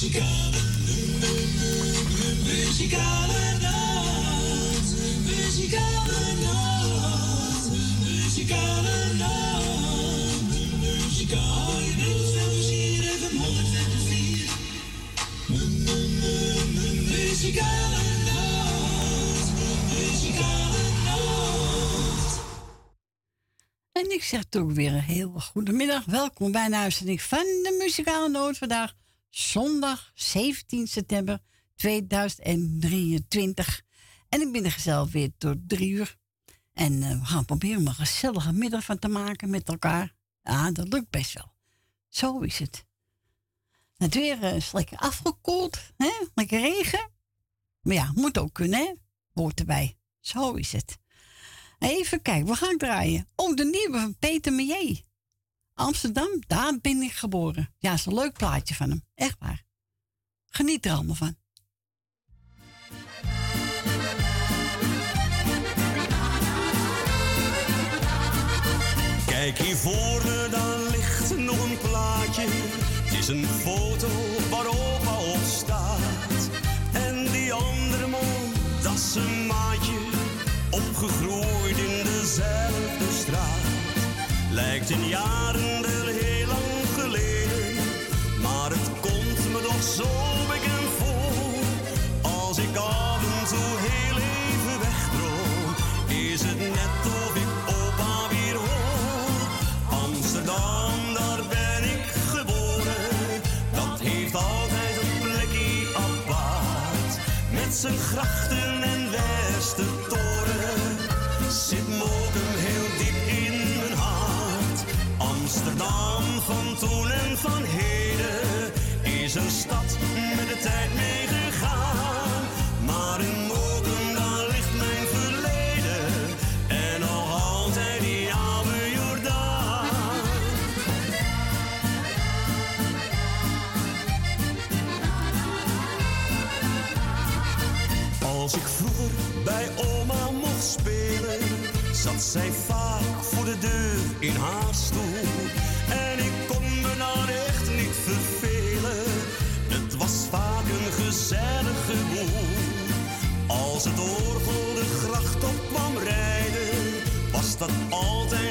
Muzikale, muzikale nacht. Muzikale nacht. Muzikale nacht. Muzikale. Muzikale nacht. Muzikale nacht. En ik zeg toch weer een heel goedemiddag. Welkom bij een uitzending van de Muzikale Noot vandaag. Zondag 17 september 2023. En ik ben er gezellig weer tot drie uur. En eh, we gaan proberen om een gezellige middag van te maken met elkaar. Ja, dat lukt best wel. Zo is het. Het weer eh, is lekker afgekoeld. Hè? Lekker regen. Maar ja, moet ook kunnen, hè? Hoort erbij. Zo is het. Even kijken, we gaan draaien. Oh, de nieuwe van Peter Meijer. Amsterdam, daar ben ik geboren. Ja, is een leuk plaatje van hem. Echt waar. Geniet er allemaal van. Kijk hier voor me, daar ligt nog een plaatje. Het is een foto waarop al op staat. En die andere man, dat is een maatje. Opgegroeid in dezelfde straat. Lijkt in jaren Zijn grachten en Westertoren. Zit Mokum heel diep in mijn hart. Amsterdam van toen en van heden. Is een stad met de tijd meegegaan. Zij vaak voor de deur in haar stoel. En ik kon me nou echt niet vervelen, het was vaak een gezellige boel. Als het orgel de gracht op kwam rijden, was dat altijd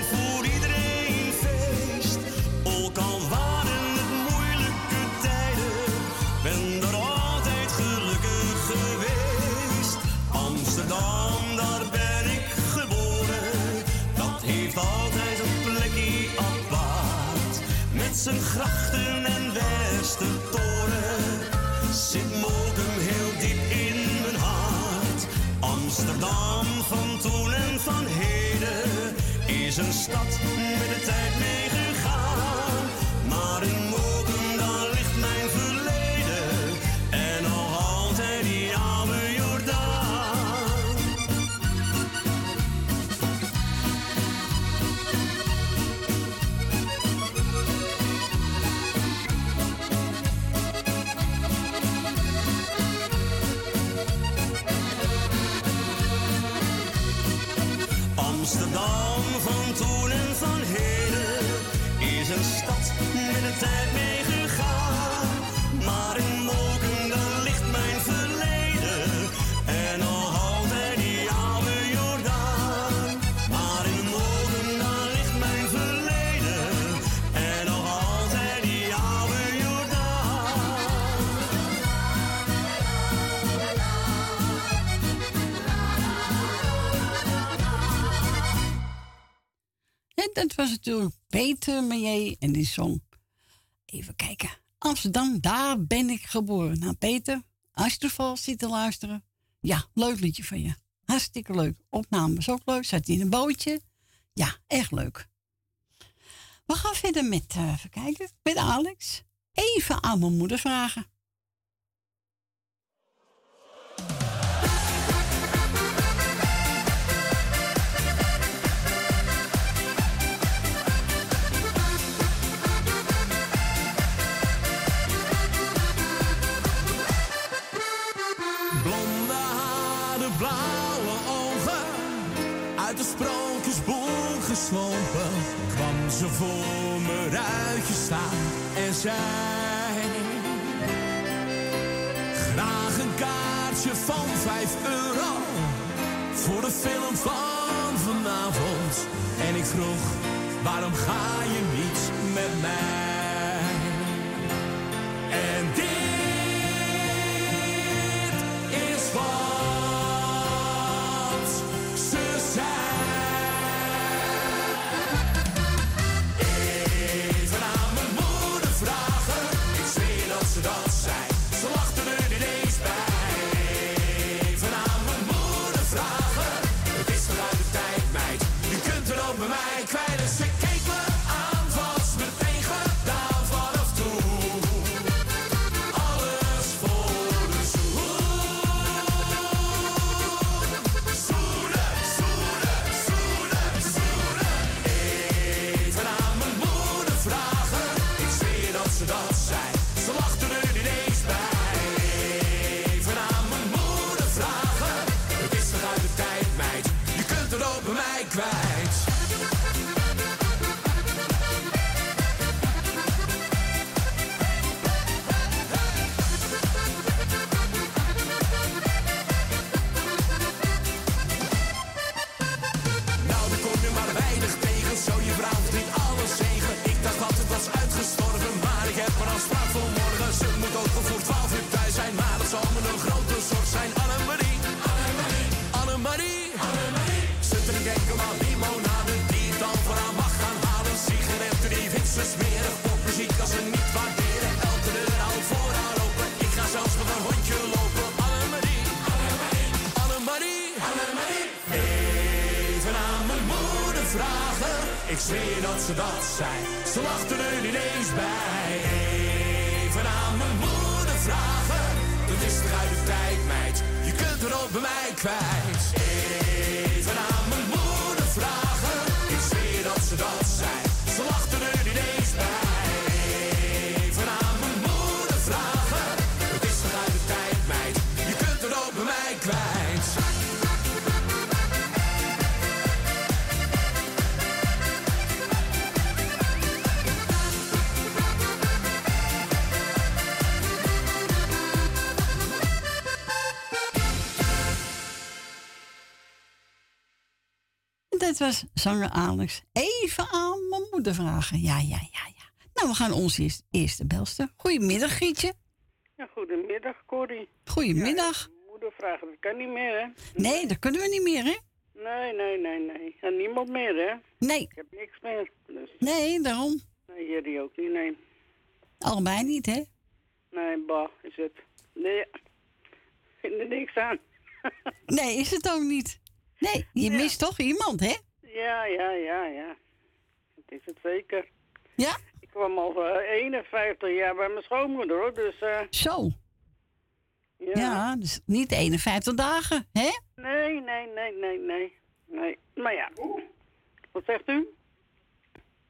grachten en Westertoren zit Mokum heel diep in mijn hart. Amsterdam van toen en van heden is een stad met de tijd meegegaan. Dat was natuurlijk Peter Meijer en die zong. Even kijken. Amsterdam, daar ben ik geboren. Nou, Peter, als je toevallig zit te luisteren. Ja, leuk liedje van je. Hartstikke leuk. Opname was ook leuk. Zat hij in een bootje. Ja, echt leuk. We gaan verder met, eh, even kijken, met Alex. Even aan mijn moeder vragen. En zei: Graag een kaartje van 5 euro voor de film van vanavond. En ik vroeg, waarom ga je niet met mij? En dit is wat Dat was zanger Alex. Even aan mijn moeder vragen. Ja, ja, ja, ja. Nou, we gaan onze eerste, belster. Goedemiddag, Gietje. Ja, goedemiddag, Corrie. Goedemiddag. Ja, moeder vragen, dat kan niet meer, hè? Nee, dat kunnen we niet meer, hè? Nee, nee, nee, nee. En niemand meer, hè? Nee, Ik heb niks meer. Dus, nee, daarom. nee, jullie ook niet, nee. Allebei niet, hè? Nee, bah, is het. Nee, vind er niks aan. Nee, is het ook niet. Nee, je mist toch iemand, hè? Ja, ja, ja, ja. Dat is het zeker. Ja? Ik kwam al eh, 51 jaar bij mijn schoonmoeder, hoor. Dus, eh Zo. ja. Ja, dus niet 51 dagen, hè? Nee, nee, nee, nee, nee. Nee, maar ja. Wat zegt u?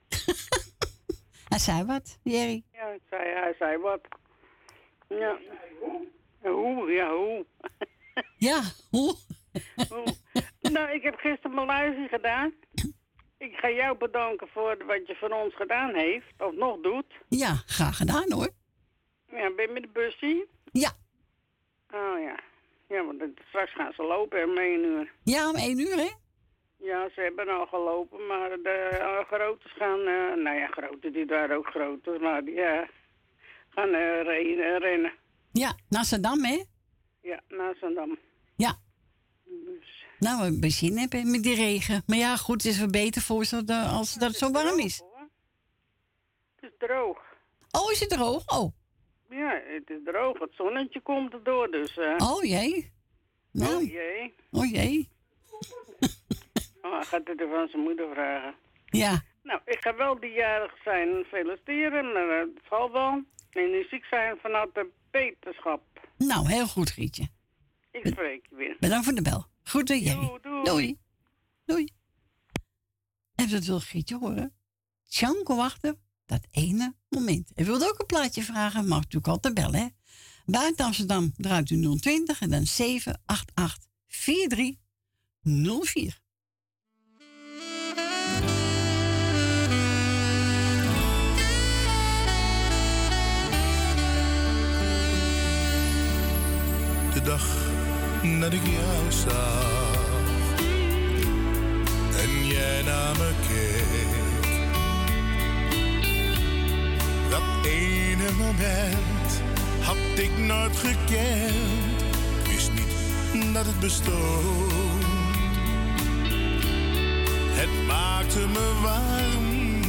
Hij zei wat, Jerry. Ja, ik zei, hij zei wat. Ja, Hoe, ja, hoe. Ja, hoe? Hoe. nou, ik heb gisteren mijn luizie gedaan. Ik ga jou bedanken voor wat je voor ons gedaan heeft, of nog doet. Ja, graag gedaan, hoor. Ja, ben je met de busje? Ja, Oh ja. Ja, want straks gaan ze lopen om één uur. ja om één uur, hè? Ja, ze hebben al gelopen, maar de grotes gaan... eh, nou ja, grote, die waren ook grote, maar die eh, gaan re- rennen. Ja, naar Saddam, hè? Ja, naar Zandam. Ja. Dus, Nou, we hebben zin hebben met die regen. Maar ja, goed, het is weer beter voor ze als dat het zo warm is. hoor. Het is droog. Oh, is het droog? Oh, Ja, het is droog. Het zonnetje komt erdoor, dus... eh oh jee. oh Nou, jee. oh jee. Oh, hij gaat het van zijn moeder vragen. Ja, Nou, ik ga wel die jarig zijn feliciteren. maar, Het zal wel. En nu ziek zijn vanuit de beterschap. nou, heel goed, Grietje. Ik spreek je weer. Bedankt voor de bel. Goed, doei, Jerry. Doei, doei. Doei. Doei. En dat wil Grietje horen. Tjanko wachten, dat ene moment. En wilde ook een plaatje vragen, mag natuurlijk altijd bellen, hè? Buiten Amsterdam draait u 020 en dan 788 4304. dag dat ik jou zag en jij naar me keek. Dat ene moment had ik nooit gekend, wist niet dat het bestond. Het maakte me warm,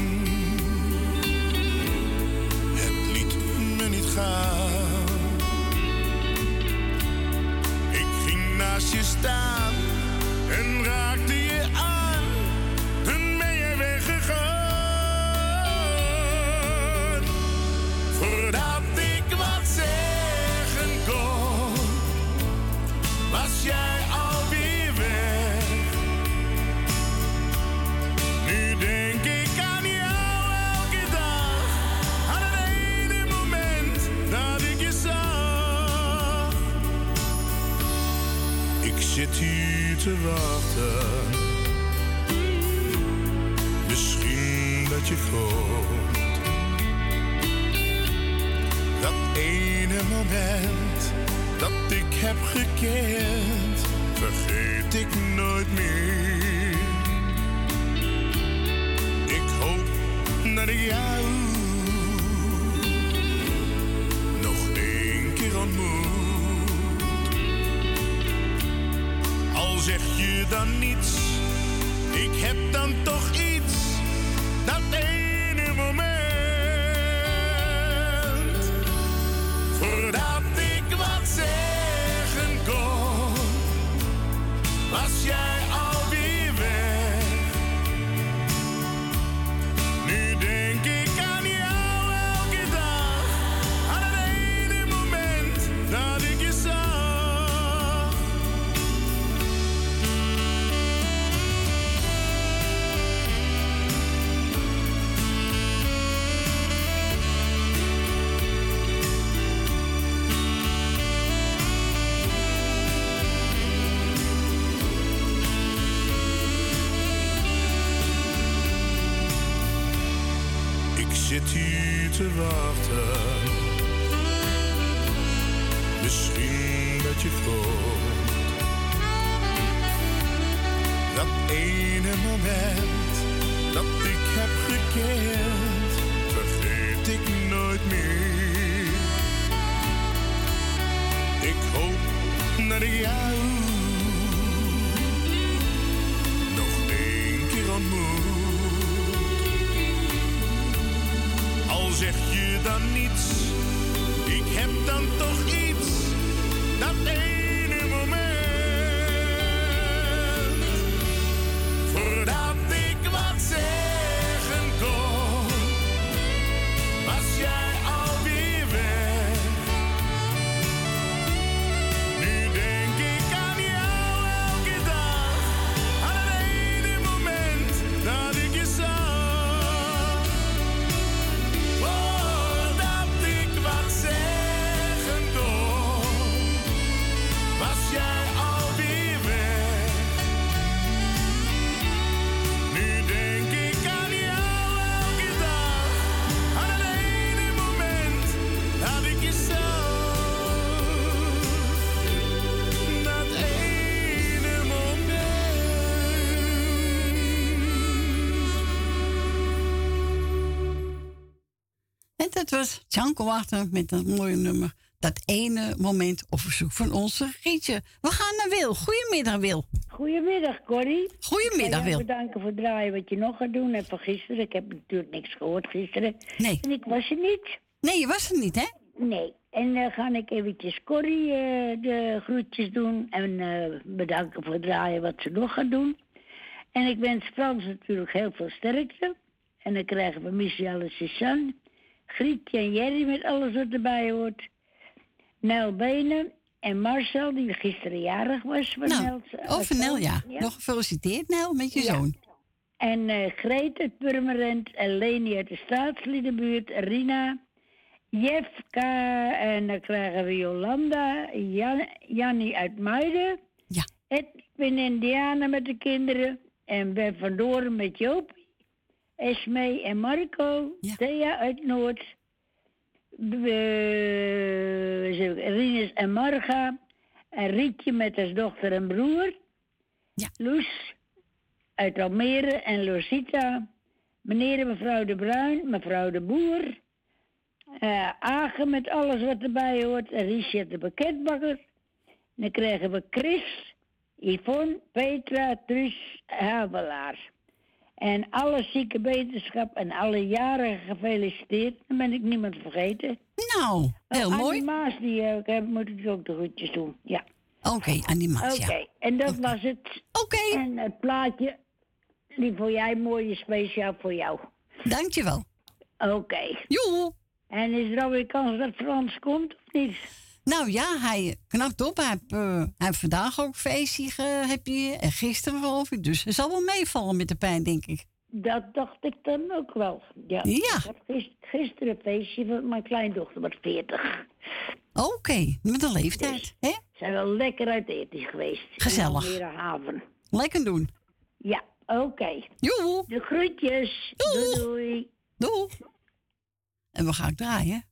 het liet me niet gaan. Naast je staan en raakte je aan. Toen ben je weggegaan. Voordat Dat was Janko Wachter met een mooie nummer. Dat ene moment op verzoek van onze Rietje. We gaan naar Wil. Goedemiddag, Wil. Goedemiddag, Corrie. Goedemiddag, Ik ga jou Wil. bedanken voor het draaien wat je nog gaat doen. En van gisteren. Ik heb natuurlijk niks gehoord gisteren. Nee. En ik was er niet. Nee, je was er niet, hè? Nee. En dan ga ik eventjes Corrie eh, de groetjes doen. En eh, bedanken voor het draaien wat ze nog gaat doen. En ik wens Frans natuurlijk heel veel sterkte. En dan krijgen we Michelle en Suzanne. Grietje en Jerry met alles wat erbij hoort. Nel Benen en Marcel, die gisteren jarig was. Van Nou, Nels, eh, over Nel, ja. Nog gefeliciteerd, Nel, met je Ja. zoon. En eh Greet uit Purmerend, en Leni uit de Staatsliedenbuurt, Rina, Jefka, en dan krijgen we Jolanda, Jan, Jannie uit Muiden, Ja. Edwin en Diana met de kinderen, en Ben van Doorn met Joop, Esme en Marco, Ja. Thea uit Noord, Rinus en Marga, En Rietje met haar dochter en broer. Ja. Loes uit Almere en Losita. Meneer en mevrouw De Bruin, mevrouw De Boer. eh Agen met alles wat erbij hoort. En Richard de pakketbakker. Dan krijgen we Chris, Yvonne, Petra, Truus, Havelaar. En alle zieke beterschap en alle jaren gefeliciteerd. Dan ben ik niemand vergeten. Nou, heel Oh, mooi. Annie Maas, die eh, ik heb, moet ik ook de groetjes doen. Ja, Oké, animatie. oké. ja. En dat was het. Oké, En het plaatje, die voor jij mooi is, speciaal voor jou. dankjewel. Oké. Joe. En is er alweer kans dat Frans komt of niet? Nou ja, hij knapt op. Hij heeft, eh, hij heeft vandaag ook feestje ge- heb je, en gisteren geloof ik. Dus het zal wel meevallen met de pijn, denk ik. Dat dacht ik dan ook wel. Ja. Ja. Ik gis- gisteren een feestje van mijn kleindochter, wat 40. Oké, met de leeftijd. Hè? Zijn wel lekker uit eten geweest. Gezellig. In haven. Lekker doen. Ja, oké. Joe. De groetjes. Doei doei. Doei. En we gaan draaien.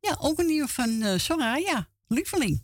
Ja, ook een nieuwe van eh Soraya. Lieveling.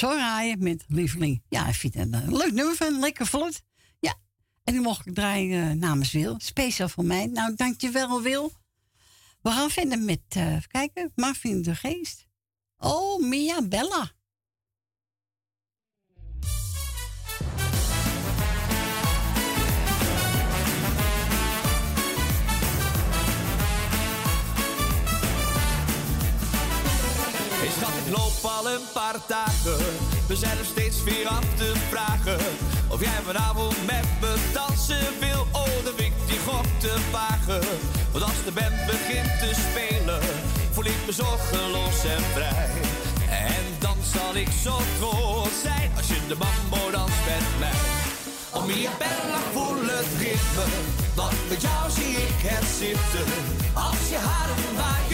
Was Soraya met Lieveling. Ja, ik vind het een leuk nummer van, lekker vlot. Ja, en die mocht ik draaien eh, namens Wil. Speciaal voor mij. Nou, dankjewel Wil. We gaan verder met, eh even kijken, de Geest. Oh, Mia Bella. Loop op al een paar dagen. We zijn er steeds weer af te vragen. Of jij vanavond met me dansen wil. Oh, dan ik die gok te wagen. Want als de band begint te spelen, voel ik me zorgeloos en vrij. En dan zal ik zo trots zijn als je de mambo danst met mij. Om je bella voel het ritme, want met jou zie ik het zitten. Als je haren waar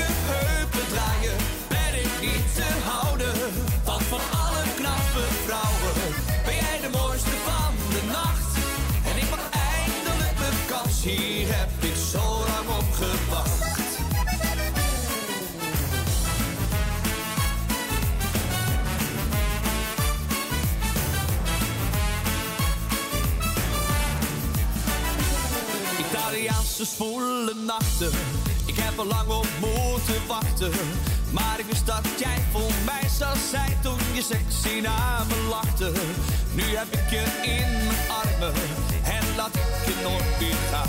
Zwoele nachten. Ik heb er lang op moeten wachten. Maar ik wist dat jij voor mij zou zijn toen je sexy naar me lachte. Nu heb ik je in mijn armen en laat ik je nooit meer gaan.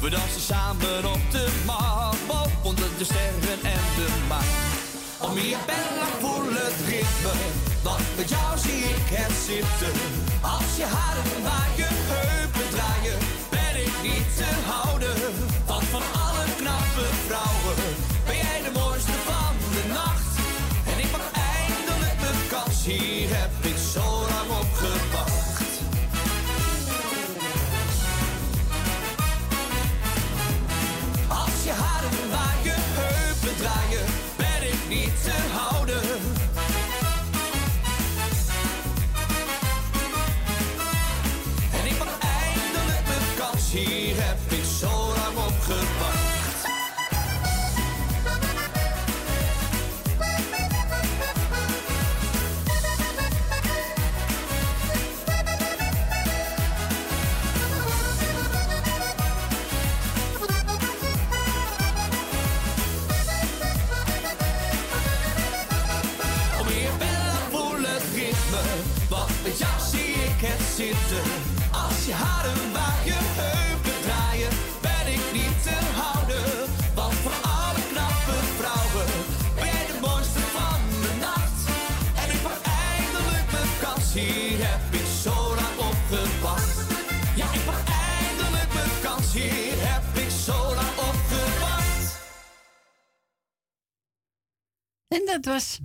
We dansen samen op de mambo onder de sterren en de maan. Om je bella voel het ritme, want met jou zie ik het zitten. Als je haren waar je heupen draaien, ben ik niet te houden. she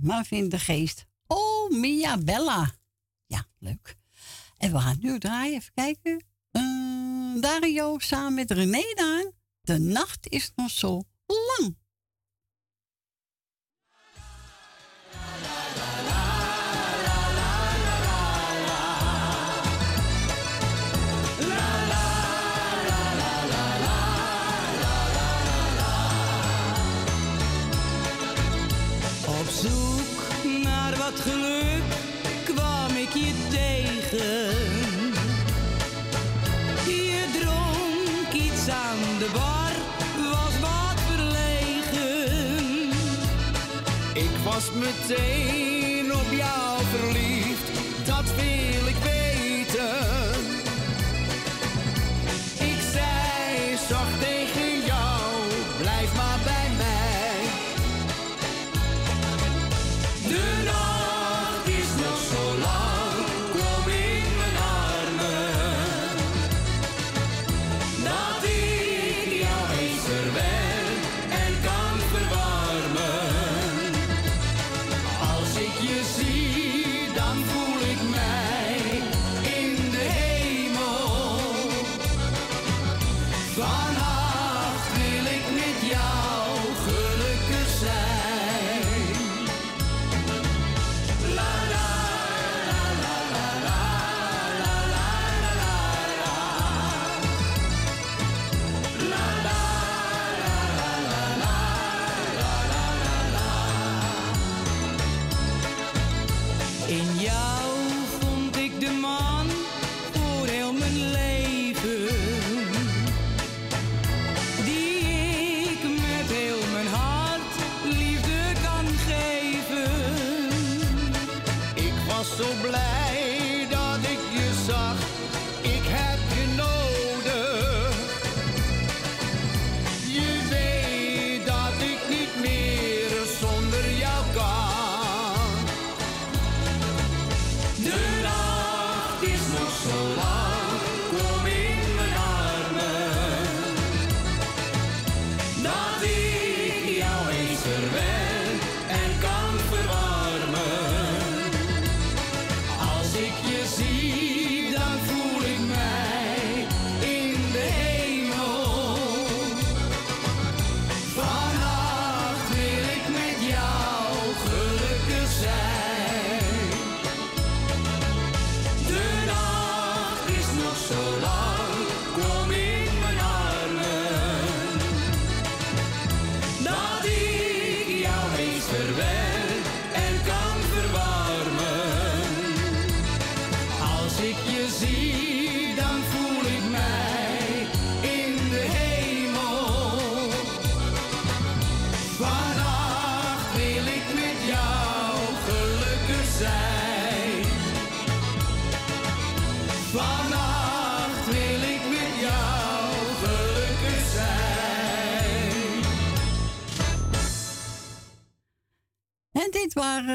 was Marvin de Geest. Oh, Mia Bella. Ja, leuk. En we gaan nu draaien, even kijken. Eh, Dario samen met René Daan. De nacht is nog zo lang. lost my day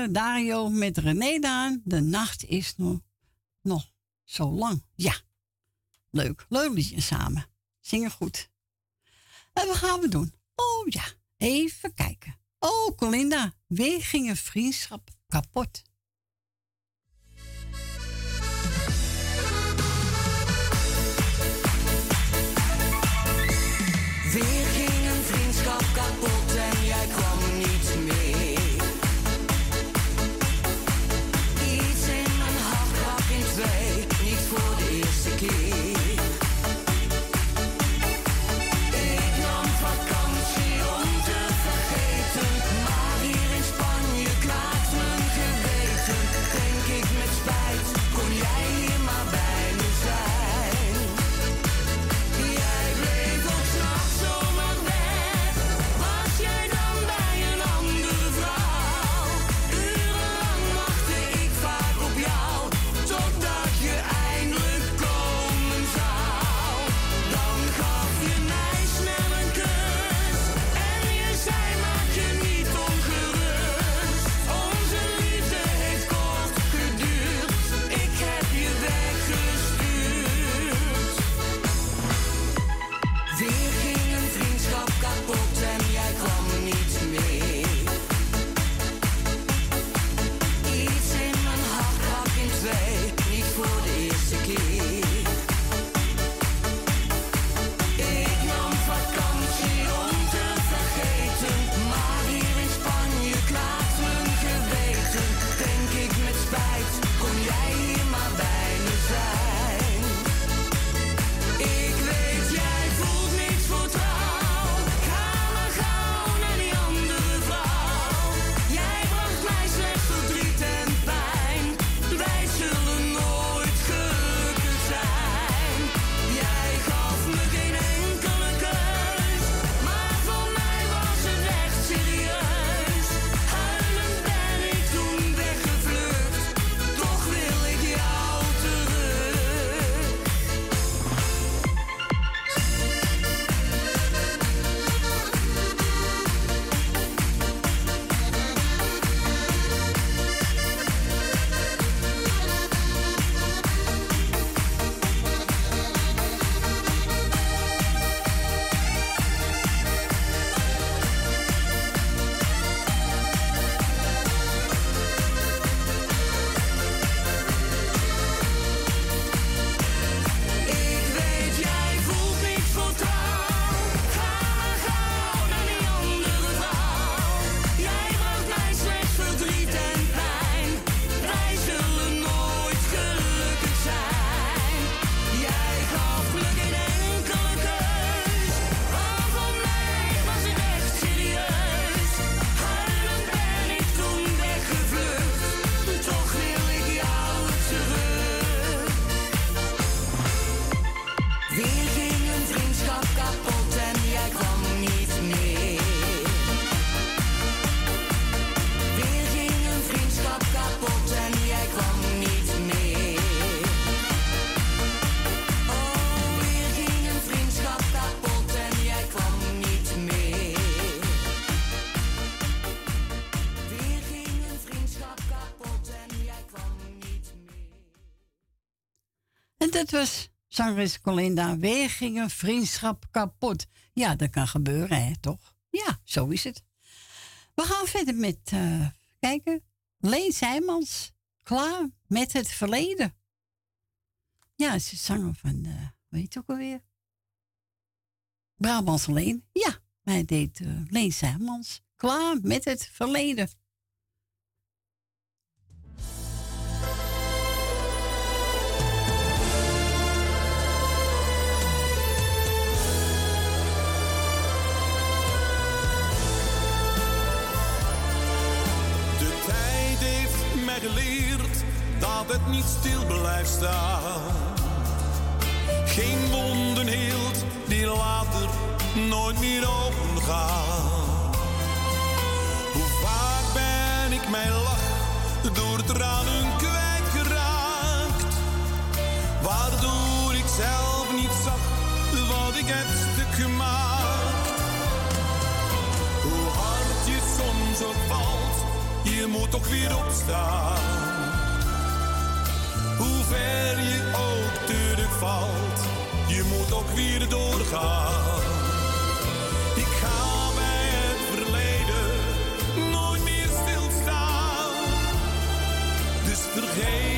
Dario met René Daan. De nacht is nog, nog zo lang. Ja, leuk. Leuk liedje samen. Zingen goed. En wat gaan we doen? Oh ja, even kijken. Oh, Colinda, weer ging een vriendschap kapot. Dat was zangeres Colinda. Weer vriendschap kapot. Ja, dat kan gebeuren, hè, toch? Ja, zo is het. We gaan verder met, eh, kijken, Leen Zijmans. Klaar met het verleden. Ja, ze zanger van, eh weet je ook alweer? Brabants Leen. Ja, hij deed eh Leen Zijmans. Klaar met het verleden. Dat het niet stil blijft staan. Geen wonden heelt die later nooit meer open gaan. Hoe vaak ben ik mijn lach door tranen kwijtgeraakt. Waardoor ik zelf niet zag wat ik heb stuk gemaakt. Hoe hard je soms ook valt, je moet toch weer opstaan. Ver je ook terugvalt, je moet ook weer doorgaan. Ik ga bij het verleden nooit meer stilstaan. Dus vergeven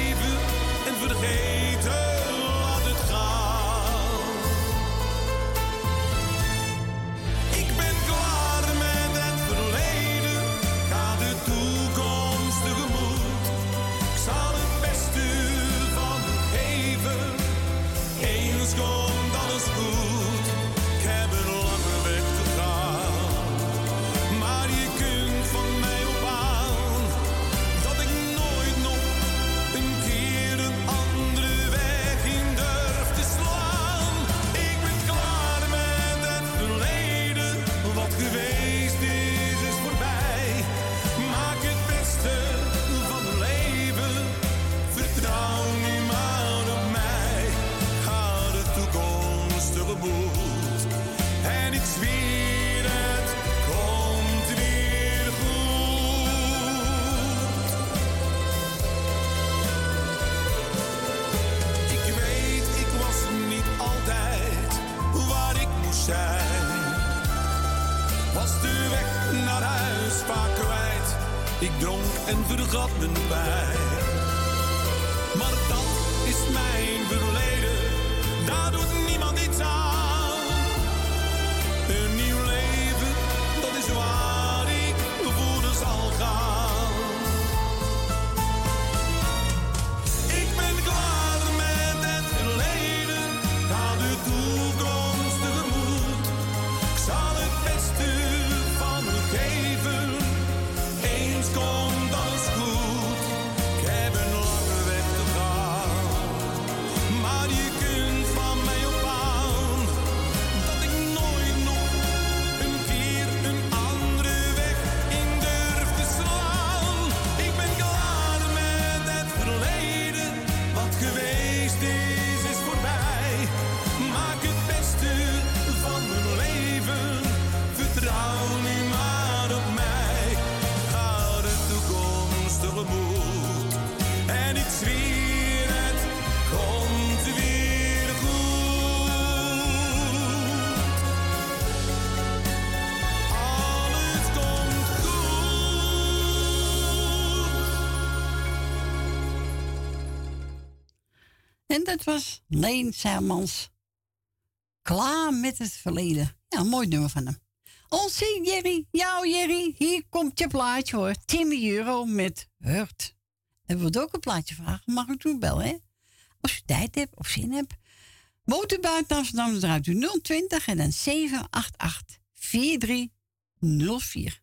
En dat was Leen Zijmans. Klaar met het verleden. Ja, mooi nummer van hem. Onze Jerry, jou Jerry, hier komt je plaatje hoor. Timmy Euro met Hurt. En wilt ook een plaatje vragen, mag u toen bellen hè. Als u tijd hebt of zin hebt. Woont buiten draait u 020 en dan 788 4304.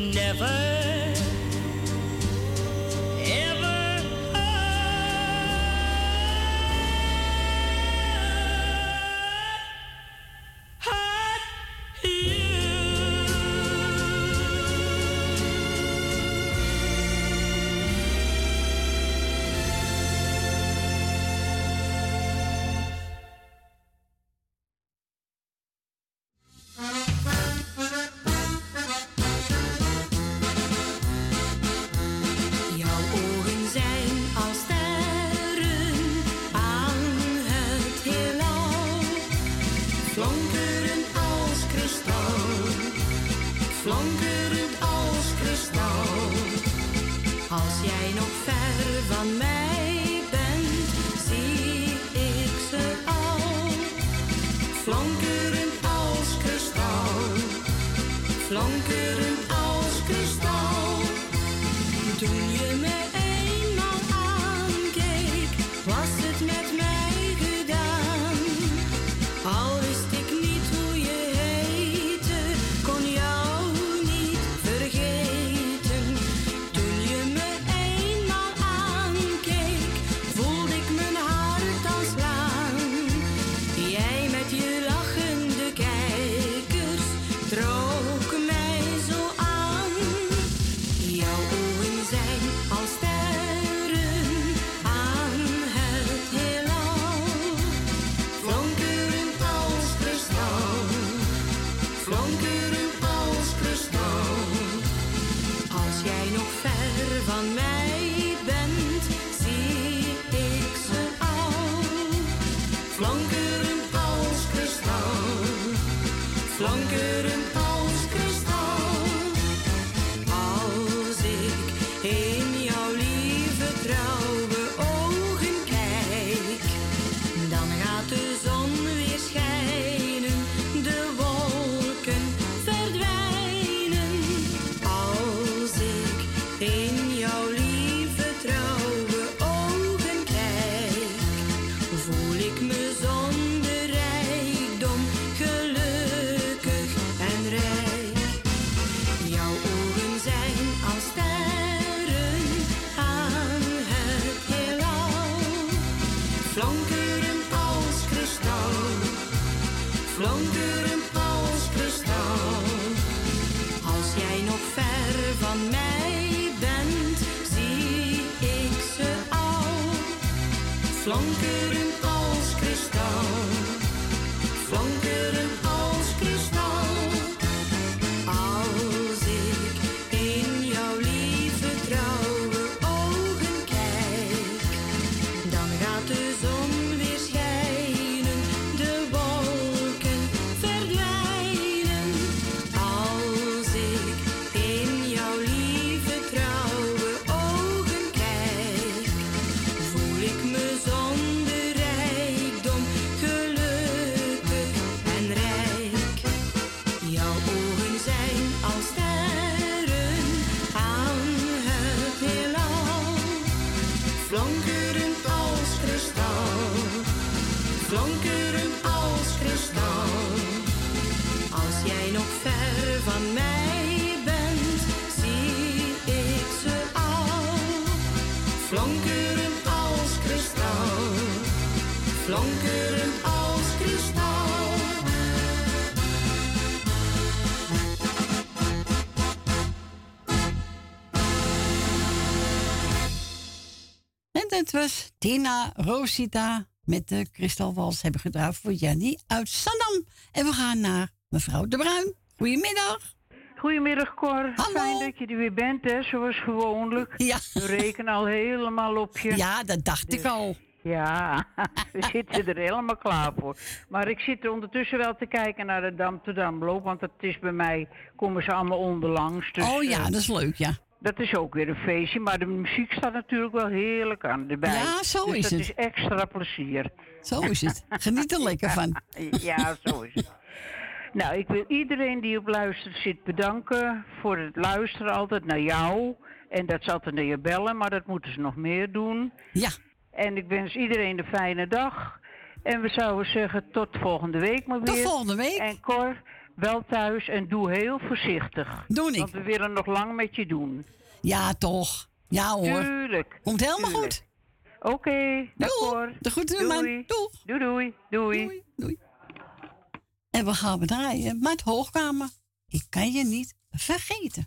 never Dat was Tina Rosita met de kristalwals hebben gedraaid voor Jannie uit Sandam. En we gaan naar mevrouw De Bruin. Goedemiddag. Goedemiddag Cor. Hallo. Fijn dat je er weer bent, hè, zoals gewoonlijk. Ja. We rekenen al helemaal op je. Ja, dat dacht ik al. Ja, we zitten er helemaal klaar voor. Maar ik zit er ondertussen wel te kijken naar de Dam to Damloop, want het is bij mij, komen ze allemaal onderlangs. Dus, oh ja, eh, dat is leuk, ja. Dat is ook weer een feestje, maar de muziek staat natuurlijk wel heerlijk aan erbij. Ja, zo dus is dat het. is extra plezier. Zo is het. Geniet er lekker van. Ja, zo is het. Nou, ik wil iedereen die op luistert zit bedanken voor het luisteren altijd naar jou. En dat ze altijd naar je bellen, maar dat moeten ze nog meer doen. Ja. En ik wens iedereen een fijne dag. En we zouden zeggen tot volgende week maar weer. Tot volgende week. En Cor, wel thuis en doe heel voorzichtig. Doe ik. Want we willen nog lang met je doen. Ja, toch. Ja hoor. Tuurlijk. Komt helemaal tuurlijk. goed. Oké, dag Cor. De groeten, doei. man. Doeg. Doei, doei. Doei. doei. En we gaan draaien met Hoogkamer. Ik kan je niet vergeten.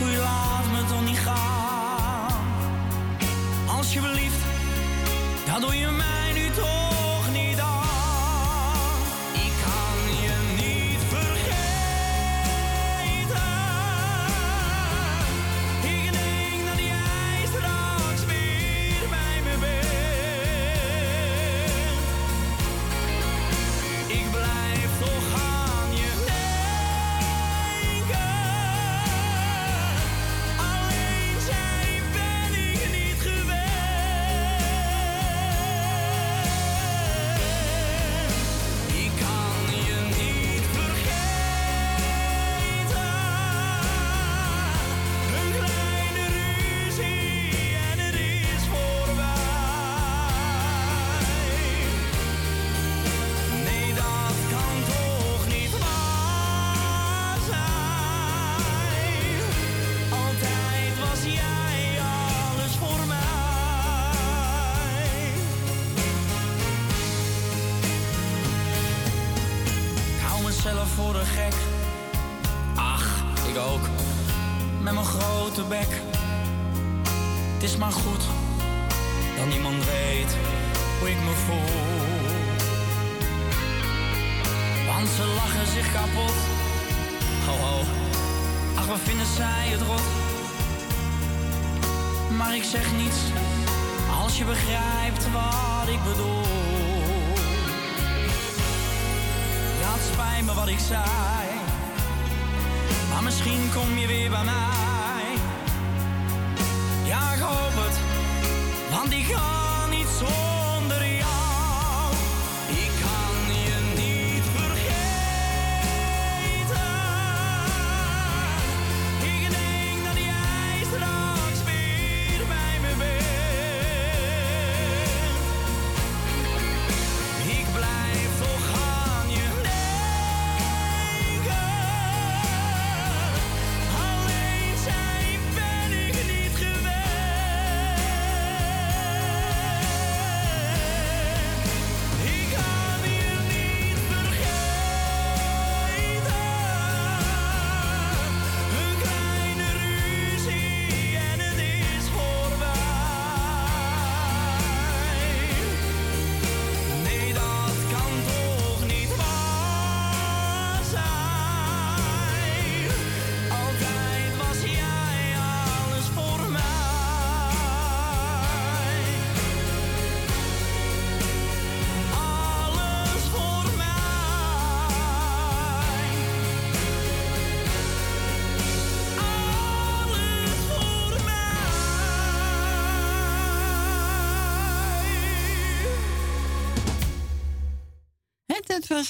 Doe je laat me toch niet gaan. Alsjeblieft, dat doe je mij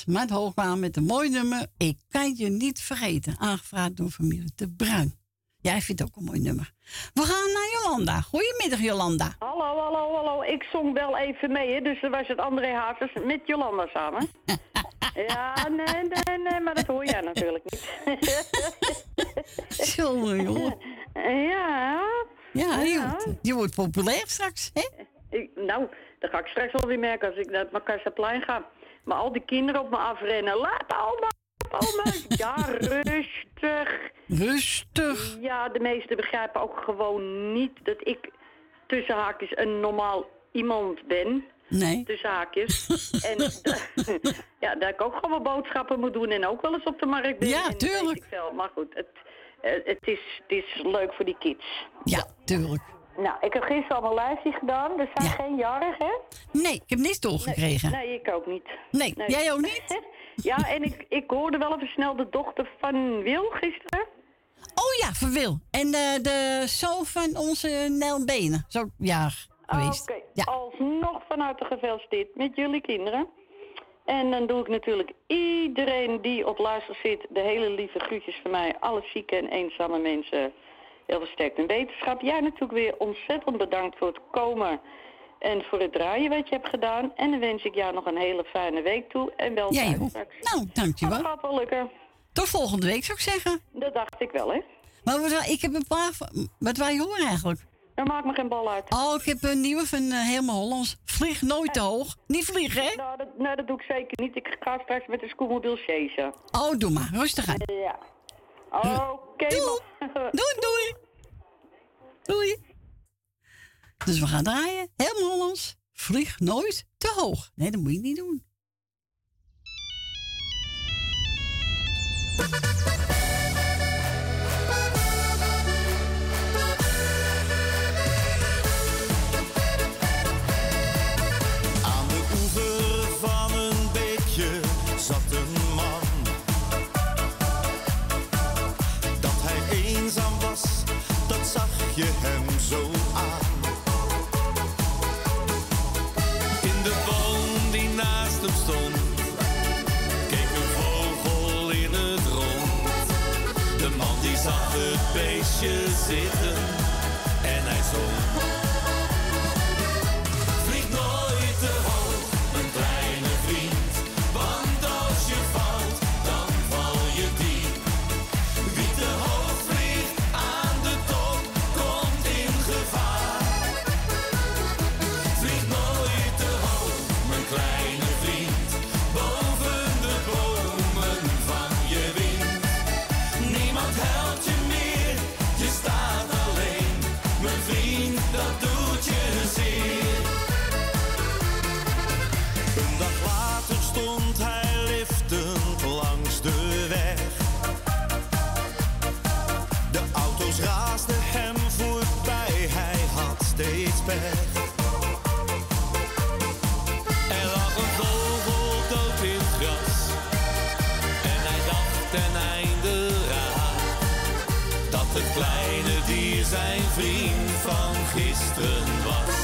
Maat Hoogmaan met een mooi nummer. Ik kan je niet vergeten. Aangevraagd door familie De Bruin. Jij vindt ook een mooi nummer. We gaan naar Jolanda. Goedemiddag, Jolanda. Hallo, hallo, hallo. Ik zong wel even mee, hè. dus er was het André Hazes met Jolanda samen. ja, nee, nee, nee, maar dat hoor jij natuurlijk niet. Jongen, jongen. ja. Ja, die wordt, die wordt populair straks, hè? Ik, nou, dat ga ik straks wel weer merken als ik naar het Makassaplein ga. Maar al die kinderen op me afrennen. Laat oma, oma. Ja, rustig. Rustig. Ja, de meesten begrijpen ook gewoon niet dat ik tussen haakjes een normaal iemand ben. Nee. Tussen haakjes. en ja, dat ik ook gewoon boodschappen moet doen en ook wel eens op de markt ben. Ja, tuurlijk. veel. Maar goed, het, eh, het, is, het is leuk voor die kids. Ja, tuurlijk. Nou, ik heb gisteren al een lijstje gedaan. Er zijn geen jarigen, hè? Nee, ik heb niks doorgekregen. Nee, ik ook niet. Nee, jij ook niet? ja, en ik, ik hoorde wel even snel de dochter van Wil gisteren. Oh ja, van Wil. En eh, de zoon van onze Nel Benen. Zo, ja, geweest. Oké, alsnog van harte gefeliciteerd met jullie kinderen. En dan doe ik natuurlijk iedereen die op luister zit, de hele lieve groetjes van mij, alle zieke en eenzame mensen, heel veel sterkte en wetenschap. Jij natuurlijk weer ontzettend bedankt voor het komen en voor het draaien wat je hebt gedaan. En dan wens ik jou nog een hele fijne week toe en wel Jij ook. straks. Nou, dankjewel. Dat gaat wel lukken. Tot volgende week zou ik zeggen. Dat dacht ik wel, hè? Maar wat, ik heb een paar... Wat wij horen eigenlijk? Dan maakt me geen bal uit. Oh, ik heb een nieuwe van eh, Helemaal Hollands. Vlieg nooit te hoog. Niet vliegen, hè? Nou dat, nou, dat doe ik zeker niet. Ik ga straks met de scootmobiel chasen. Oh, doe maar. Rustig aan. Ja. Oké, Doei. Doei, doei. Dus we gaan draaien. Helemaal Hollands. Vlieg nooit te hoog. Nee, dat moet je niet doen. De man die zag het beestje zitten en hij zong. Er lag een vogel dood in het gras. En hij dacht ten einde raad dat het kleine dier zijn vriend van gisteren was.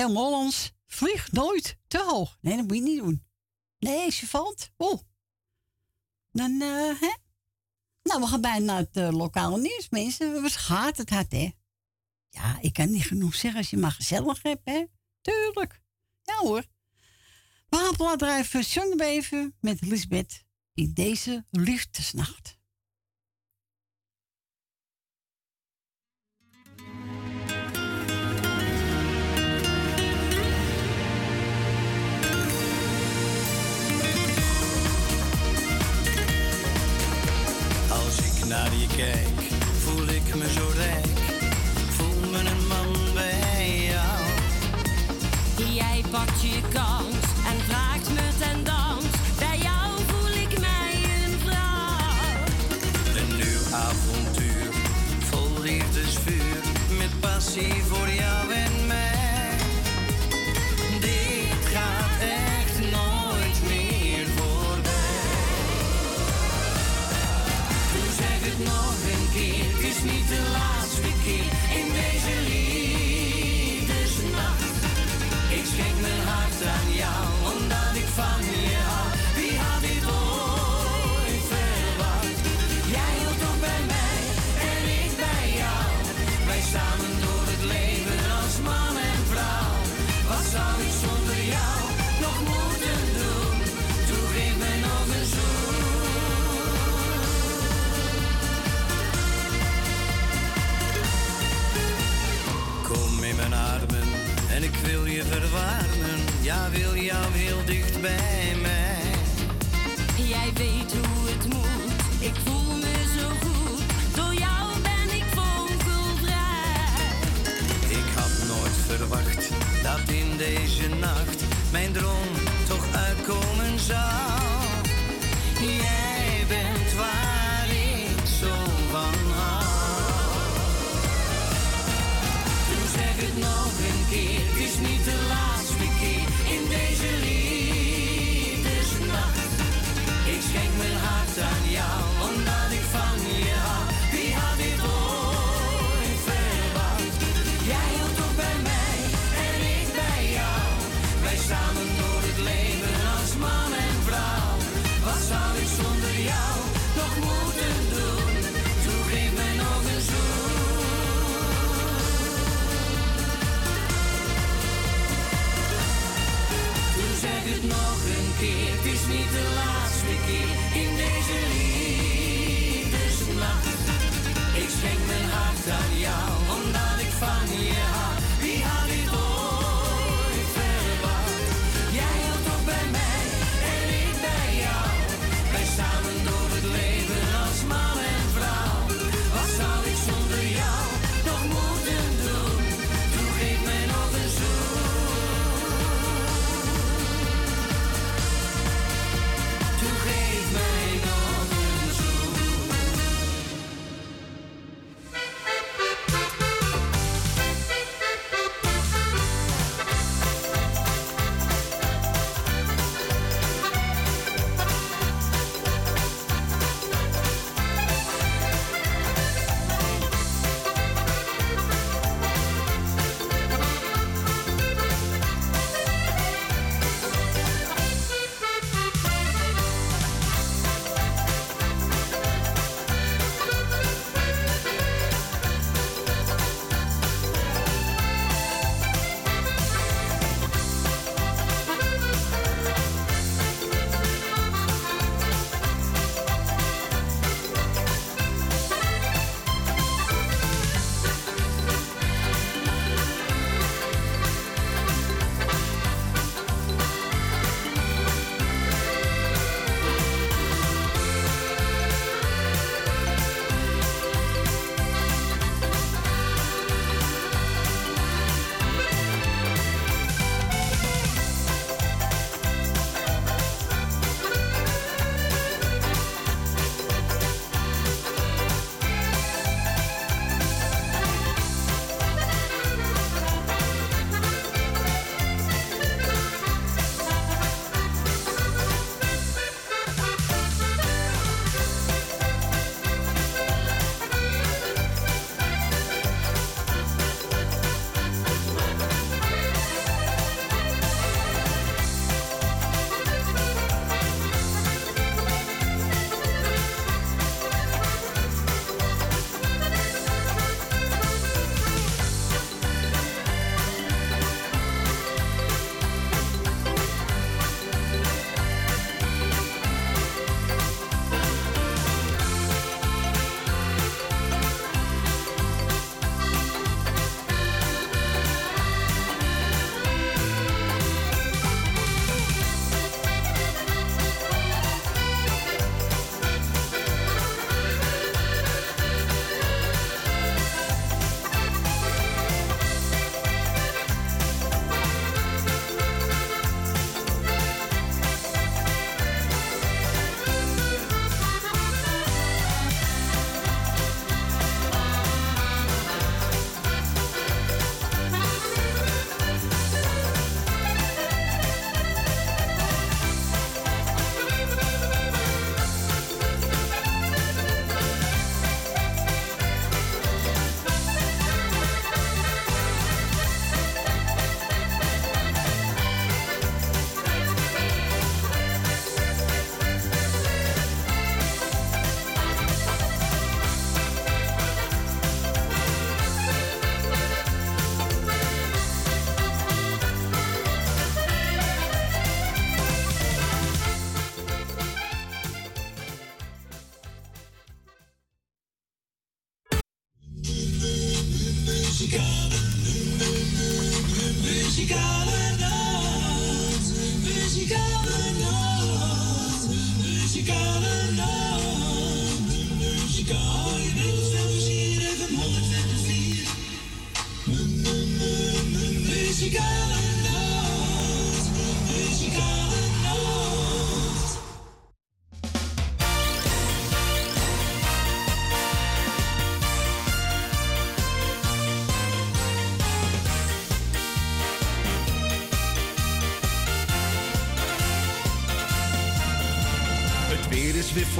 Helemaal Hollands. Vlieg nooit te hoog. Nee, dat moet je niet doen. Nee, als je valt. Oeh. Dan, eh, hè? Nou, we gaan bijna naar het eh, lokale nieuws, mensen. Wat gaat het hard, hè? Ja, ik kan niet genoeg zeggen als je maar gezellig hebt, hè? Tuurlijk. Ja hoor. We gaan plaatdrijven Zonnebeven met Lisbeth in deze liefdesnacht. Naar je kijk, voel ik me zo rijk. Je verwarmen. Ja, wil jou heel dicht bij mij. Jij weet hoe het moet, ik voel me zo goed. Door jou ben ik vogelvrij. Ik had nooit verwacht dat in deze nacht mijn droom toch uitkomen zou. Saniye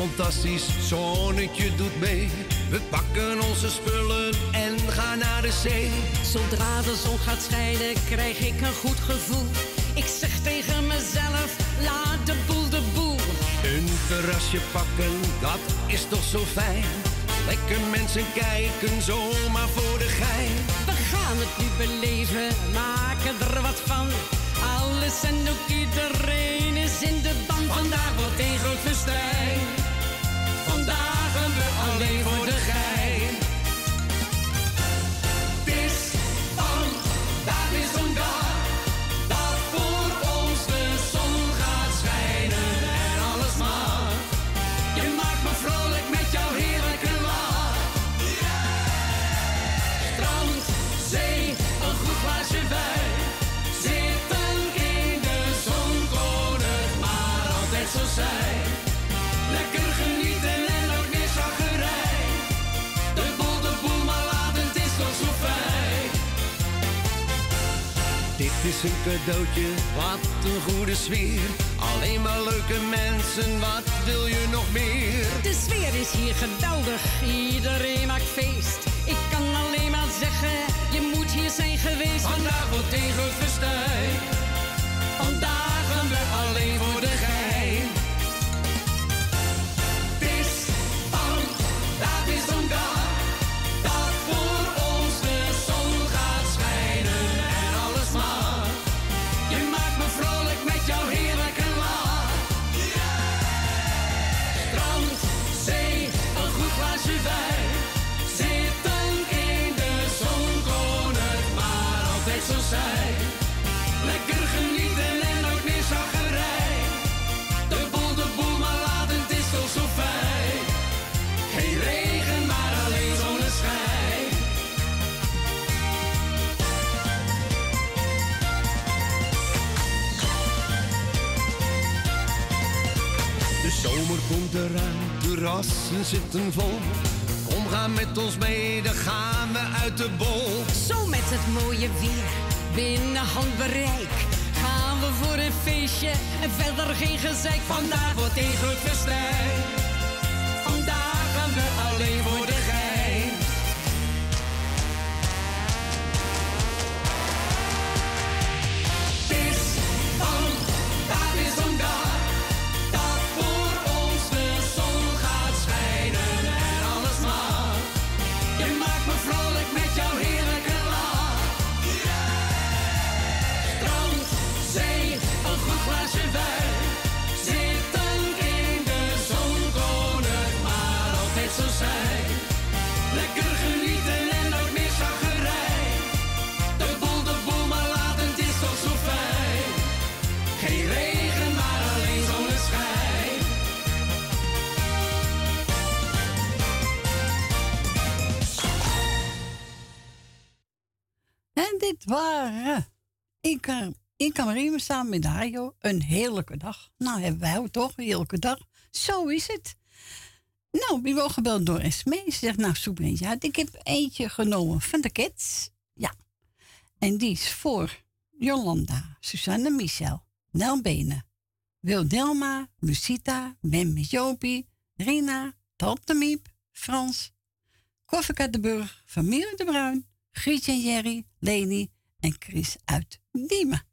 fantastisch, zonnetje doet mee. We pakken onze spullen en gaan naar de zee. Zodra de zon gaat schijnen, krijg ik een goed gevoel. Ik zeg tegen mezelf, laat de boel de boel. Een terrasje pakken, dat is toch zo fijn. Lekker mensen kijken, zomaar voor de gein. We gaan het nu beleven, maken er wat van. Alles en ook iedereen is in de ban. Vandaag wordt een groot festijn. Vandaag gaan we is een cadeautje, wat een goede sfeer. Alleen maar leuke mensen, wat wil je nog meer? De sfeer is hier geweldig, iedereen maakt feest. Ik kan alleen maar zeggen, je moet hier zijn geweest. Vandaag wordt groot festijn. Vandaag gaan we alleen voor eraan, terrassen zitten vol. Kom, ga met ons mee, dan gaan we uit de bol. Zo met het mooie weer, binnen handbereik. Gaan we voor een feestje en verder geen gezeik. Vandaag wordt een groot festijn. Vandaag gaan we alleen voor kan Riemen samen met Hajo een heerlijke dag. Nou hebben wij ook toch een heerlijke dag. Zo is het. Nou, wie wordt gebeld door Esme. Ze zegt, nou Soebrintje, uit. ik heb eentje genomen van de kids. Ja. En die is voor Jolanda, Susanne Michel, Nel Benen, Wildelma, Lucita, Ben Jopie, Rina, Tante Miep, Frans, Koffieka de Burg, Familie de Bruin, Grietje en Jerry, Leni en Chris uit Diemen.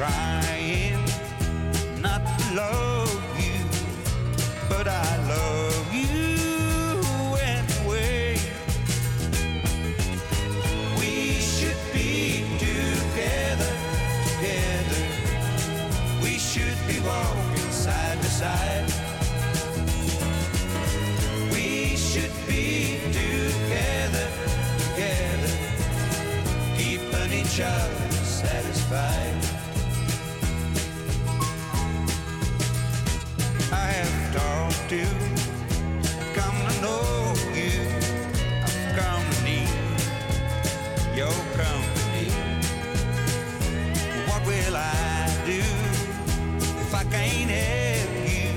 I can't have you?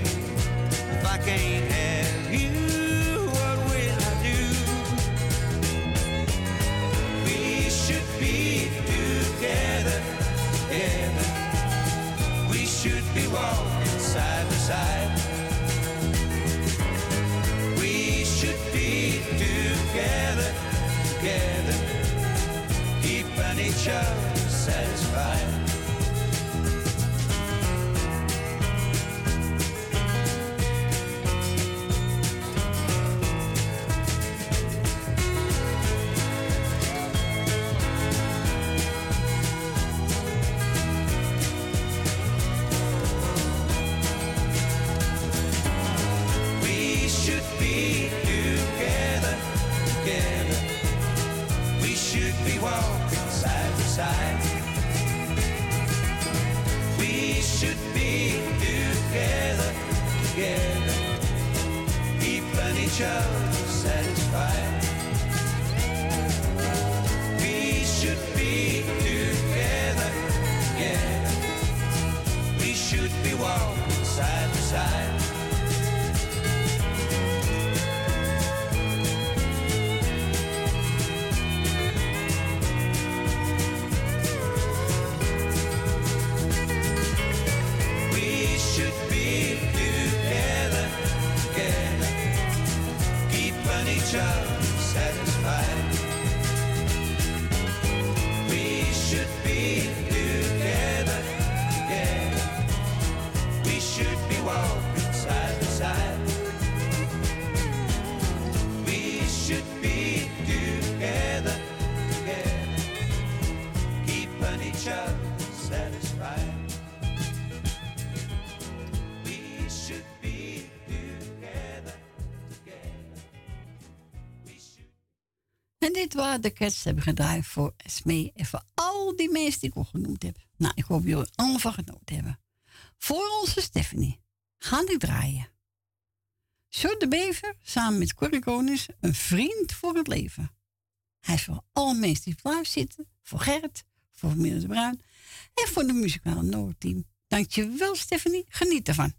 If I can't have you, what will I do? We should be together, together. We should be walking side by side. We should be together, together, keeping each other show. Dit waren de cats hebben gedraaid voor Smee en voor al die mensen die ik al genoemd heb. Nou, ik hoop jullie allemaal van genoten hebben. Voor onze Stephanie gaan die draaien. Short de Bever samen met Corrie een vriend voor het leven. Hij is voor alle mensen die thuis zitten, voor Gerrit, voor de Bruin en voor de muzikale Noordteam. Dankjewel Stephanie, geniet ervan.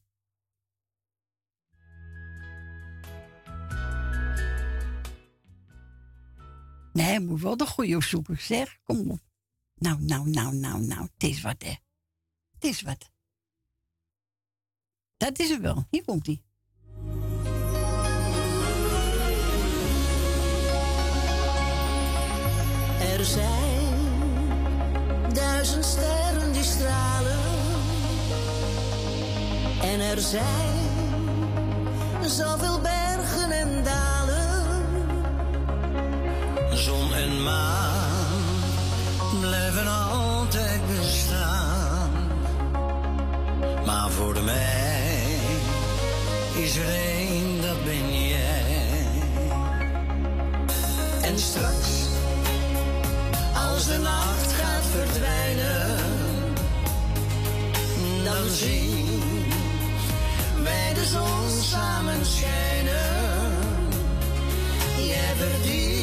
Nee, moet wel de goede opzoeken, zeg. Kom op. Nou, nou, nou, nou, nou. Het is wat, hè. Het is wat. Dat is het wel. Hier komt hij. Er zijn duizend sterren die stralen. En er zijn zoveel bergen Zon en maan blijven altijd bestaan. Maar voor mij is er één, dat ben jij. En straks, als de nacht gaat verdwijnen, dan zien wij de zon samen schijnen. Jij verdient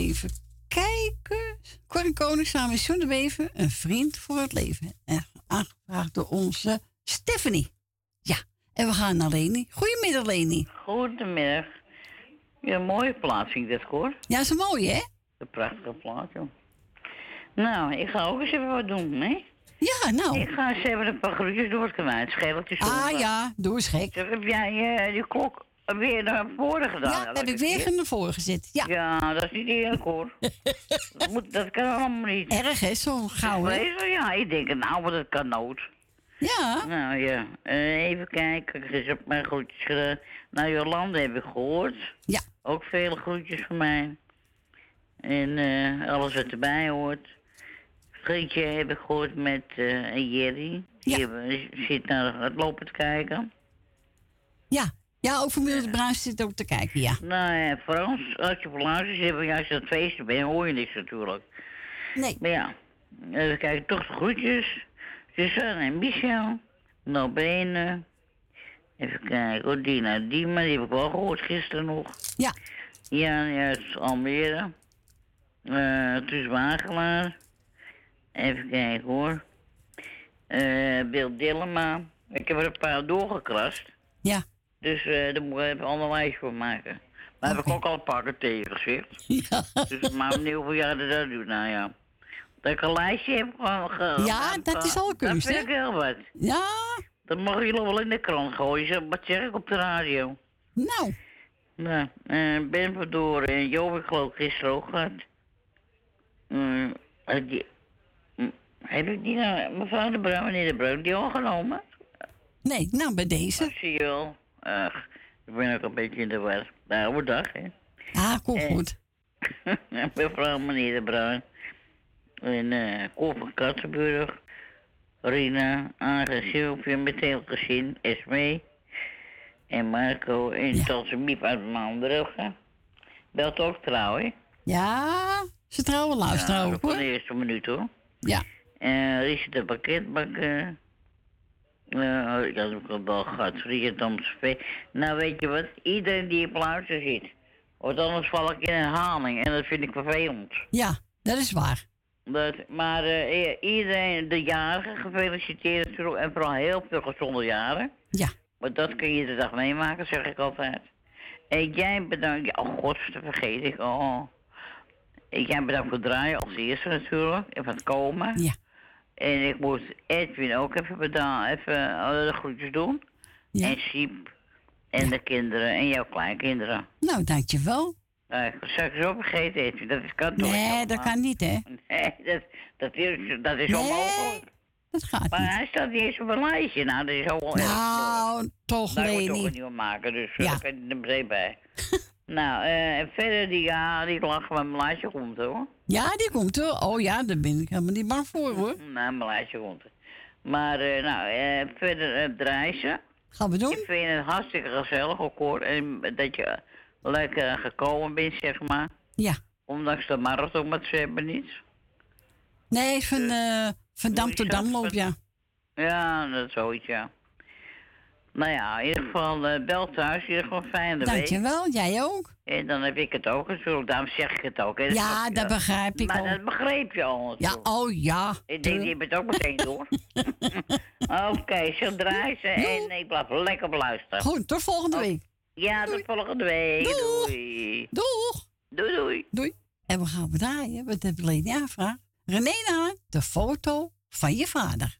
even kijken, Corrie Koning samen met John de Wever, een vriend voor het leven. En aangevraagd door onze Stephanie. Ja, en we gaan naar Leni. Goedemiddag Leni. Goedemiddag. Ja, een mooie plaats vind ik dit hoor. Ja, is een mooie hè? Een prachtige plaats, joh. Nou, ik ga ook eens even wat doen, hè? Ja, nou. Ik ga eens even een paar groetjes door het kwijt. Schelletjes. Ah ja, doe eens gek. Heb jij die klok weer naar voren gedaan? Ja, heb ik weer naar voren gezet. Ja. Ja, dat is niet eerlijk hoor. dat, moet, dat kan allemaal niet. Erg hè, zo gauw hè? Ja, ik denk, nou, wat het kan nood. Ja. Nou ja, eh, even kijken. Ik heb mijn groetjes gedaan. Nou, Jolande heb ik gehoord. Ja. Ook vele groetjes van mij. En eh, alles wat erbij hoort. Grietje heb ik gehoord met en Jerry. Die hebben- zit naar het lopen te kijken. Ja, ja ook familie de Bruins zit ook te kijken, ja. Nou ja, Frans, als je voor luistert, hebben juist aan het feesten bent, hoor je niks natuurlijk. Nee. Maar ja, even kijken, toch de groetjes. Suzanne en Michel. Nobene. Even kijken, hoor, Dina Dima, die heb ik wel gehoord gisteren nog. Ja. Jan uit Almere. Eh Truus Wagelaar. Even kijken hoor. Eh Bill Dillema. Ik heb er een paar doorgekrast. Ja. Dus eh daar moet ik even een ander lijstje voor maken. Maar heb ik ook al een paar keer. Ja. Dus maar benieuwd hoeveel jaar dat doet. Nou ja. Dat ik een lijstje heb gewoon ge- Ja, dat is al kunst, Dat vind ik heel wat. Ja. Dat mogen jullie wel in de krant gooien. Wat zeg ik op de radio? Nou. Nou, eh Ben Verdoren en Joop, ik geloof gisteren ook gehad. Mm, eh, die, mm, heb ik die nou, mevrouw de Bruin, meneer de Bruin, die al genomen? Nee, nou bij deze. Zie je wel. Ach, ik ben ook een beetje in de war. Oude dag, hè. Ah, komt Eh, goed. mevrouw, meneer de Bruin. En eh Cor van Kattenburg. Rina, Agen, Sylvia, met heel gezin, Esme. En Marco en ja. Tante Miep uit Maandrugge. Belt ook trouw, hè? Ja, ze trouwen luisteren ja, ook Van hoor. de eerste minuut, hoor. Ja. En Richard de pakketbakker. Uh, ik had ook al wel gehad. Richard Amsveen. Nou, weet je wat? Iedereen die op luister zit. Want anders val ik in herhaling. En dat vind ik vervelend. Ja, dat is waar. Dat, maar eh, iedereen, de jarigen, gefeliciteerd natuurlijk. En vooral heel veel gezonde jaren. Ja. Want dat kun je de dag meemaken, zeg ik altijd. En jij bedankt. Oh god, dat vergeet ik. Oh. En jij bedankt voor het draaien als eerste natuurlijk. En van het komen. Ja. En ik moet Edwin ook even bedanken. Even eh, de groetjes doen. En Siep. En de kinderen. En jouw kleinkinderen. Nou, dankjewel. Nou, ik zou ik zo vergeten, Edwin. Dat is, kan toch Nee, dat kan niet, hè? Nee, dat, dat is, dat is Nee, onmogelijk. Dat gaat Maar niet. hij staat niet eens op een lijstje. Nou, dat is al erg. Nou, toch, Daar moet je toch een nieuwe maken, dus ja. Daar kan je er meteen bij. nou, eh, en verder die, ja, die lachen met mijn lijstje komt hoor. Ja, die komt er. Oh ja, daar ben ik helemaal niet bang voor, hoor. Nou, komt er. Maar, eh, nou, eh, verder eh, draaien. Gaan we doen? Ik vind het hartstikke gezellig ook hoor. En dat je lekker gekomen bent, zeg maar. Ja. Ondanks de marathon, maar ze hebben niet. Nee, van, eh van Dam tot Dam loop, ja. Ja, dat is zoiets, ja. Nou ja, in ieder geval eh, bel thuis. In ieder geval fijne week. Dankjewel, jij ook. En dan heb ik het ook natuurlijk. Daarom zeg ik het ook. Hè. Ja, je dat begrijp ik Maar al. dat begreep je al. Ja, oh ja. Ik denk, hebben het ook meteen door. Oké, zo draai ze en ik blijf lekker beluisteren. Goed, tot volgende week. Ja, tot volgende week. Doeg. Doei. Doeg. Doei, doei. Doei. En we gaan draaien, wat heb Leni aangevraagd? René de foto van je vader.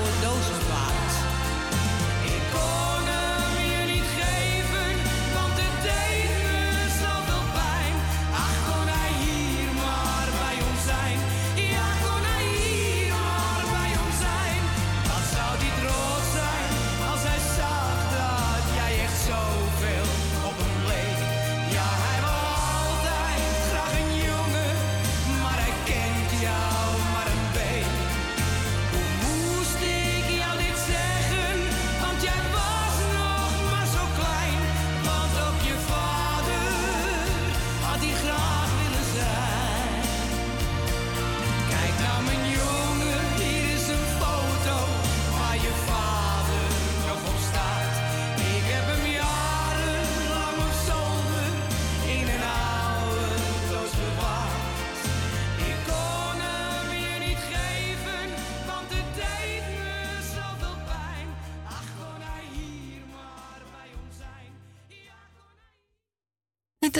in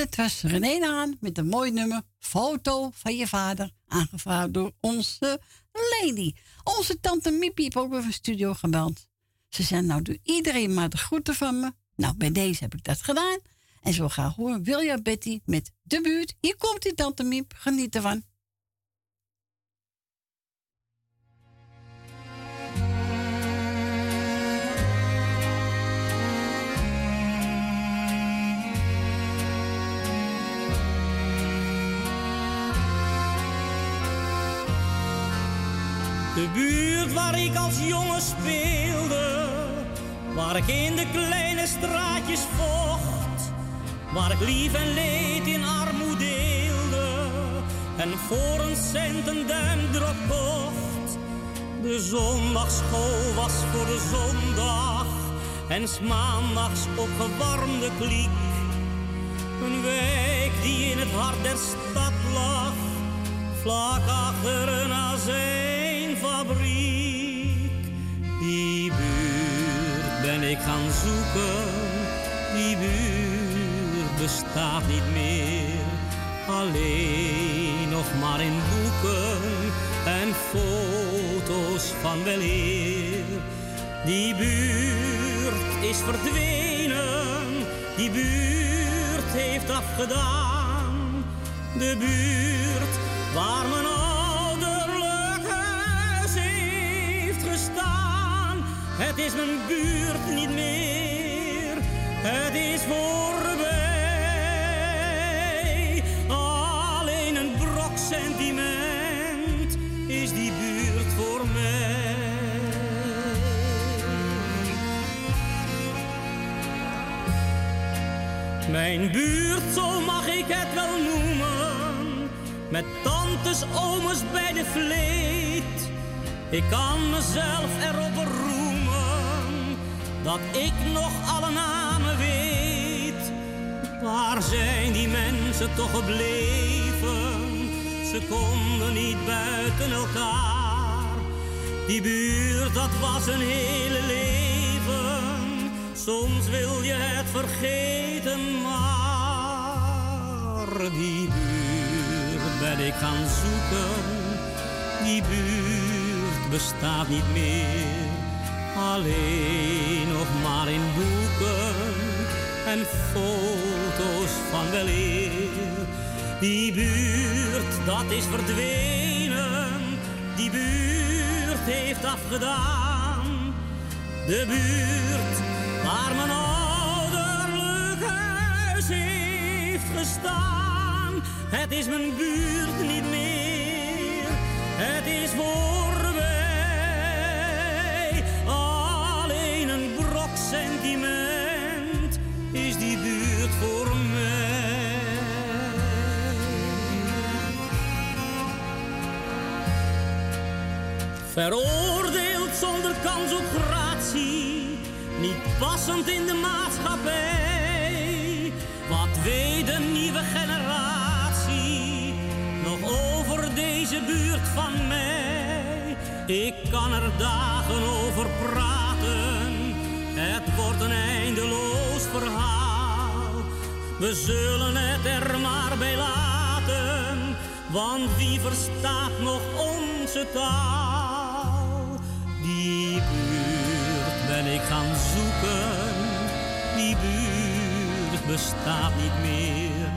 Dat was René Haan met een mooi nummer. Foto van je vader. Aangevraagd door onze Lady. Onze tante Miepie heeft ook weer van studio gebeld. Ze zei, nou doe iedereen maar de groeten van me. Nou, bij deze heb ik dat gedaan. En zo gaan horen Wilja Betty met de buurt. Hier komt die tante Miep. Geniet ervan. Buurt waar ik als jongen speelde, waar ik in de kleine straatjes vocht, waar ik lief en leed in armoede deelde en voor een cent een duimdrop kocht. De zondagschool was voor de zondag en s maandags opgewarmde kliek. Een wijk die in het hart der stad lag, vlak achter een azijnfabriek. Die buurt ben ik gaan zoeken, die buurt bestaat niet meer. Alleen nog maar in boeken en foto's van weleer. Die buurt is verdwenen, die buurt heeft afgedaan. De buurt waar mijn ouderlijk huis heeft gestaan. Het is mijn buurt niet meer, het is voorbij. Alleen een brok sentiment is die buurt voor mij. Mijn buurt, zo mag ik het wel noemen. Met tantes, ooms bij de vleet. Ik kan mezelf erop beroemen dat ik nog alle namen weet. Waar zijn die mensen toch gebleven? Ze konden niet buiten elkaar. Die buurt, dat was een hele leven. Soms wil je het vergeten, maar die buurt ben ik gaan zoeken. Die buurt bestaat niet meer. Alleen nog maar in boeken en foto's van weleer. Die buurt, dat is verdwenen. Die buurt heeft afgedaan. De buurt waar mijn ouderlijk huis heeft gestaan. Het is mijn buurt niet meer, het is voorbij. Alleen een brok sentiment is die buurt voor mij. Veroordeeld zonder kans op gratie niet passend in de maatschappij. Wat weet de nieuwe generatie over deze buurt van mij? Ik kan er dagen over praten, het wordt een eindeloos verhaal. We zullen het er maar bij laten, want wie verstaat nog onze taal? Die buurt ben ik gaan zoeken. Die buurt bestaat niet meer.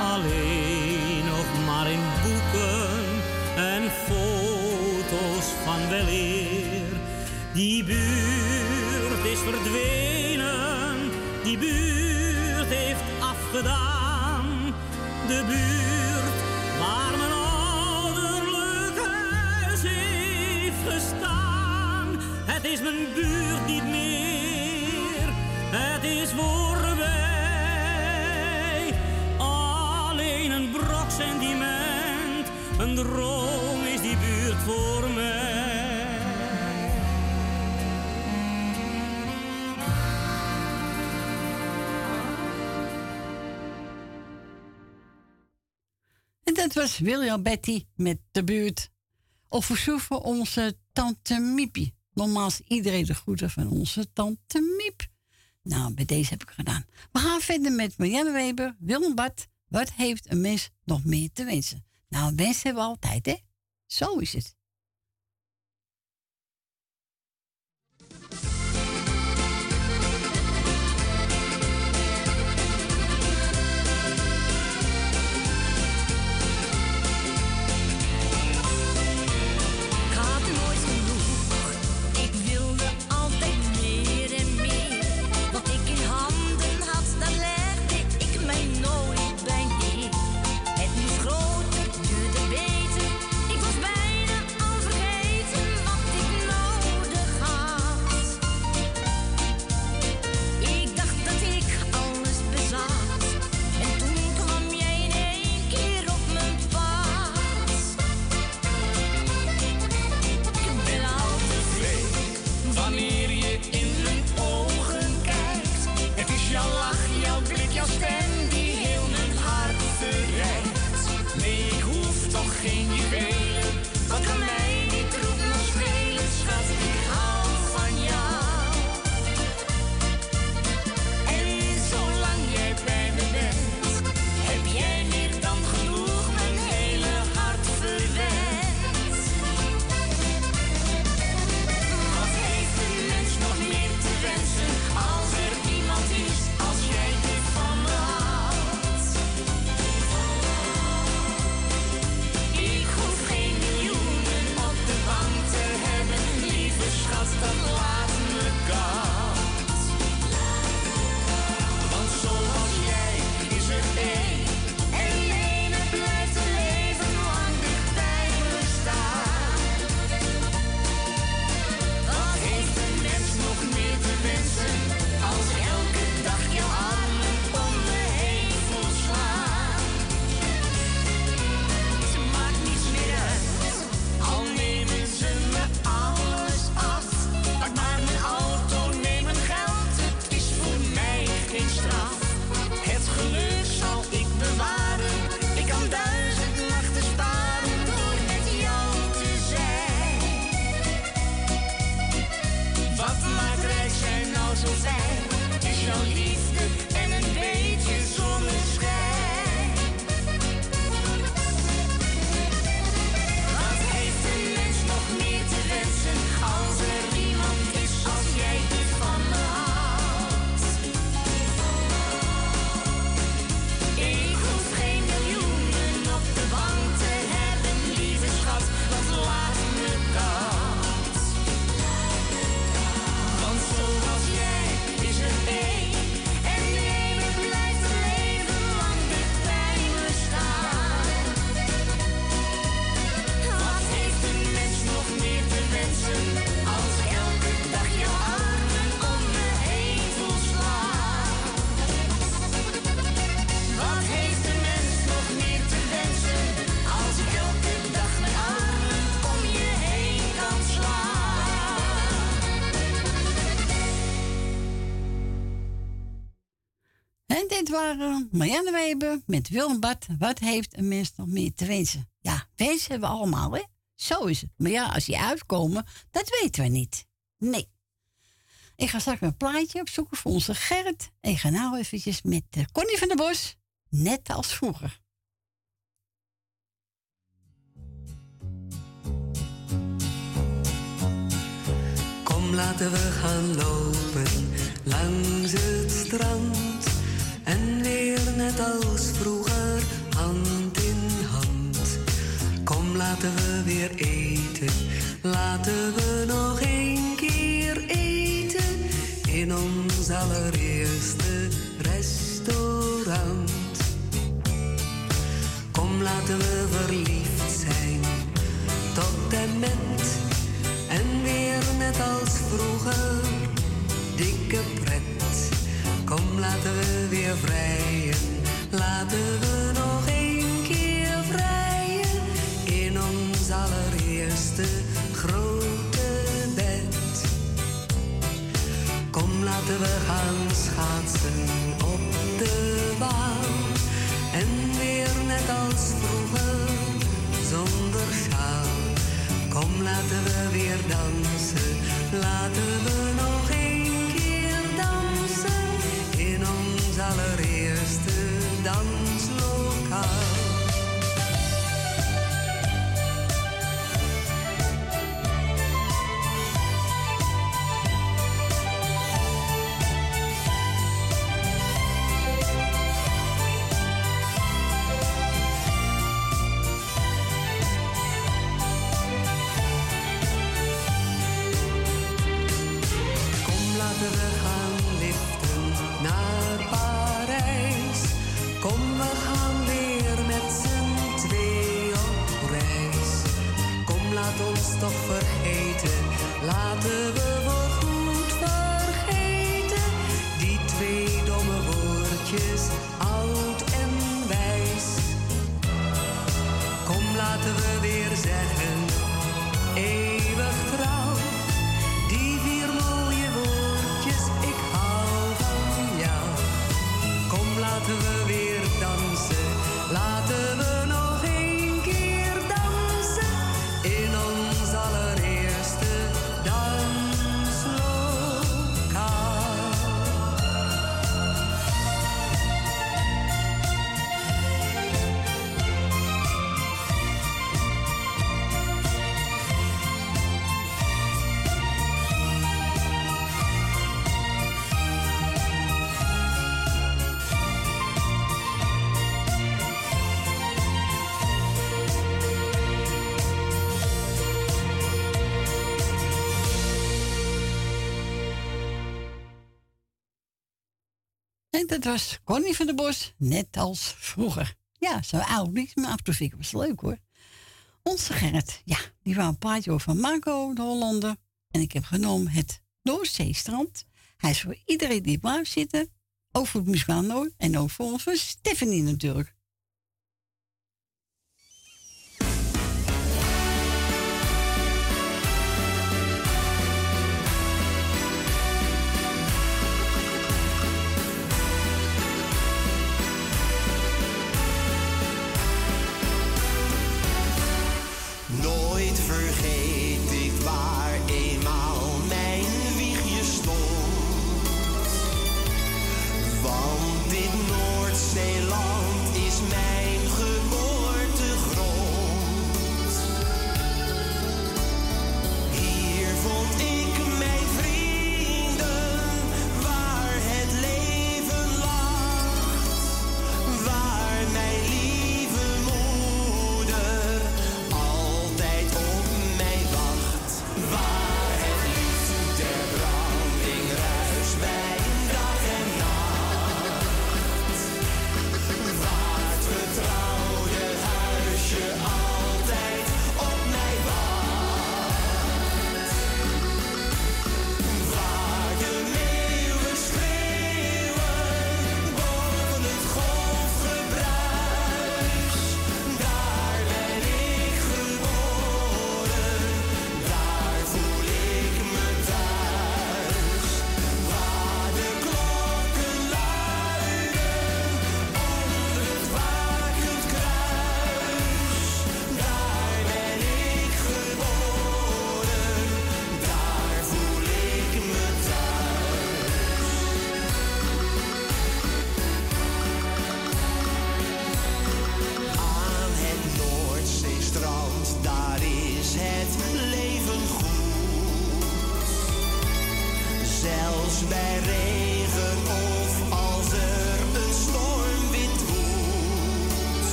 Alleen nog maar in boeken en foto's van weleer. Die buurt is verdwenen. Die buurt heeft afgedaan. De buurt waar mijn ouderlijk huis heeft gestaan. Het is mijn buurt niet meer, het is voorbij. Een droom is die buurt voor mij. En dat was William Betty met de buurt. Of verzoeken onze tante Miepie. Nogmaals, iedereen de groeten van onze tante Miep. Nou, bij deze heb ik gedaan. We gaan verder met Marianne Weber, Willem Bart. Wat heeft een mens nog meer te wensen? Nou, wensen hebben altijd, hè? Zo is het. Marianne Weber met Willem Bad. Wat heeft een mens nog meer te wensen? Ja, wensen hebben we allemaal, hè? Zo is het. Maar ja, als die uitkomen, dat weten we niet. Nee. Ik ga straks een plaatje opzoeken voor onze Gerrit. En ik ga nou eventjes met uh, Connie van der Bos. Net als vroeger. Kom, laten we gaan lopen langs het strand. Net als vroeger, hand in hand. Kom, laten we weer eten. Laten we nog een keer eten. In ons allereerste restaurant. Kom, laten we verliefd zijn. Tot en met. Weer dansen. Laten we Dat was Connie van der Bos, net als vroeger. Ja, zo oud niet, maar af en toe vind ik het leuk hoor. Onze Gerrit, ja, die wou een plaatje over van Marco, de Hollander. En ik heb genomen het Noordzeestrand. Hij is voor iedereen die blijft zitten. Ook voor het Noord en ook voor onze Stephanie natuurlijk.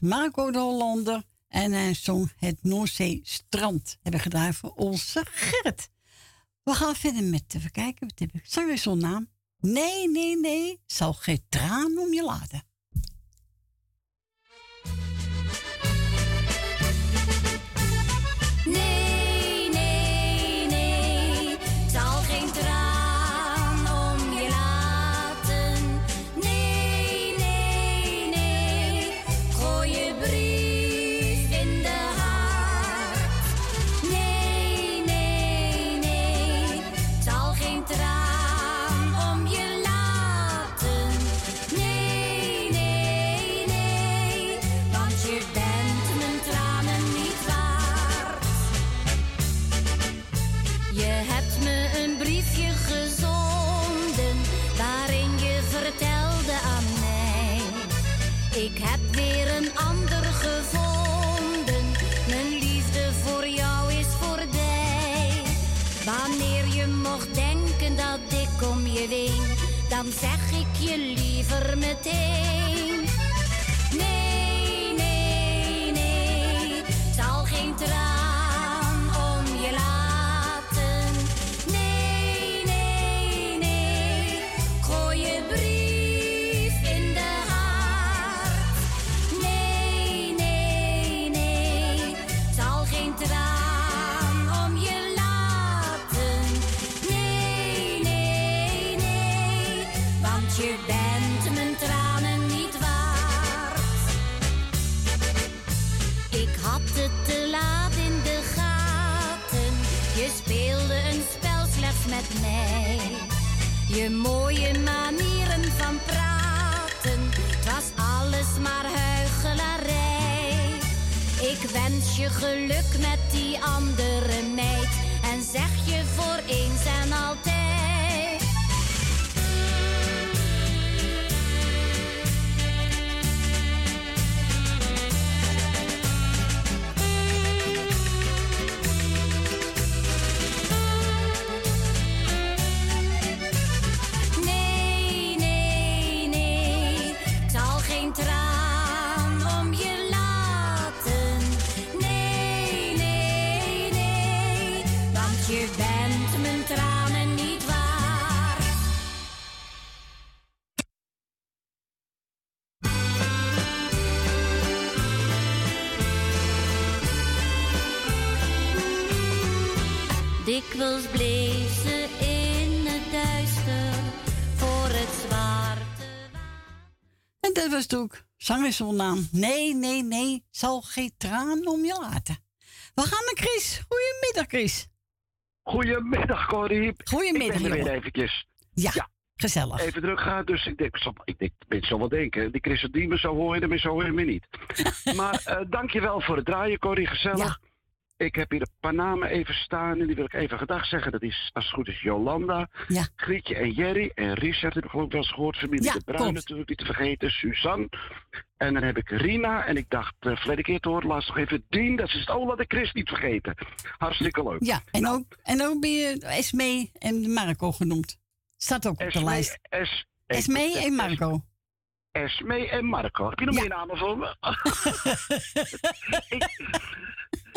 Marco de Hollander en zijn zong het Noordzee Strand. Hebben gedaan voor onze Gerrit. We gaan verder met, te kijken, wat heb ik? Zo'n naam? Nee, nee, nee, zal geen traan om je laten. dan zeg ik je liever meteen. De mooie manieren van praten, het was alles maar huichelarij. Ik wens je geluk met die andere meid en zeg je voor eens en altijd. Dikwijls bleef ze in het duister voor het zwarte water. En dat was het ook. Zang is. Nee, nee, nee. Zal geen traan om je laten. We gaan naar Chris. Goedemiddag, Chris. Goedemiddag, Corrie. Goedemiddag, Ik ben er weer eventjes. Ja, gezellig. Even druk gaan, dus ik denk, ik denk mensen zal wel denken. Die Chris die me zo horen, maar zo horen me niet. maar uh, dankjewel voor het draaien, Corrie. Gezellig. Ja. Ik heb hier een paar namen even staan en die wil ik even gedag zeggen. Dat is, als het goed is, Jolanda, Grietje en Jerry en Richard, heb ik geloof ik wel eens gehoord. Familie Ja, de Bruin natuurlijk, niet te vergeten. Suzanne. En dan heb ik Rina en ik dacht, uh, verleden keer te horen, laatst nog even Dien. Dat is het, oh, laat ik Chris niet vergeten. Hartstikke leuk. Ja, en, Nou, ook, en ook ben je Esmee en Marco genoemd. Staat ook op de lijst. Es, Esmee en Marco. Esmee en Marco. Heb je nog meer namen voor me? ik,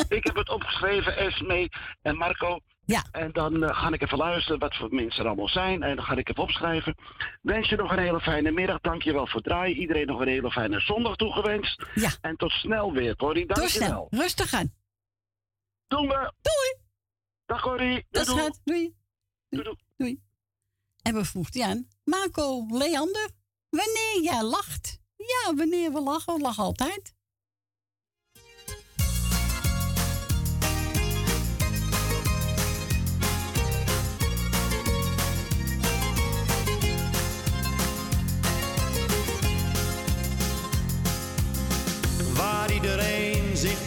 ik heb het opgeschreven, Esmee en Marco. Ja. En dan eh, ga ik even luisteren wat voor mensen er allemaal zijn. En dan ga ik even opschrijven. Wens je nog een hele fijne middag. Dankjewel voor het draaien. Iedereen nog een hele fijne zondag toegewenst. Ja. En tot snel weer, Corrie. Tot Dankjewel. snel. Rustig aan. Doen we. Doei. Dag Corrie. Dat Doei, doei. gaat. Doei. Doei. Doei. En we vroegen aan. Marco, Leander, wanneer jij lacht. Ja, wanneer we lachen, we lachen altijd.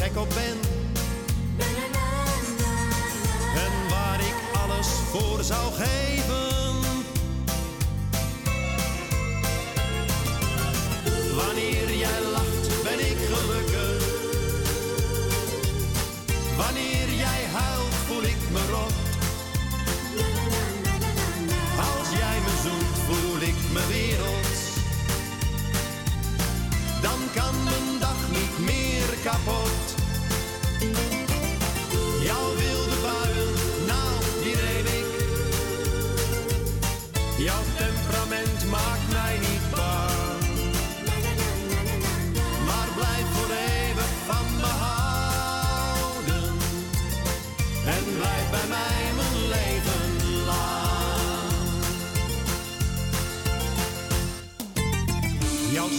stapelgek op ben. En waar ik alles voor zou geven. Wanneer jij lacht, ben ik gelukkig. Wanneer jij huilt, voel ik me rot. Als jij me zoent, voel ik me wereld. Dan kan mijn dag niet meer kapot.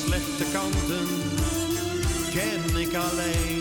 Slechte kanten ken ik alleen.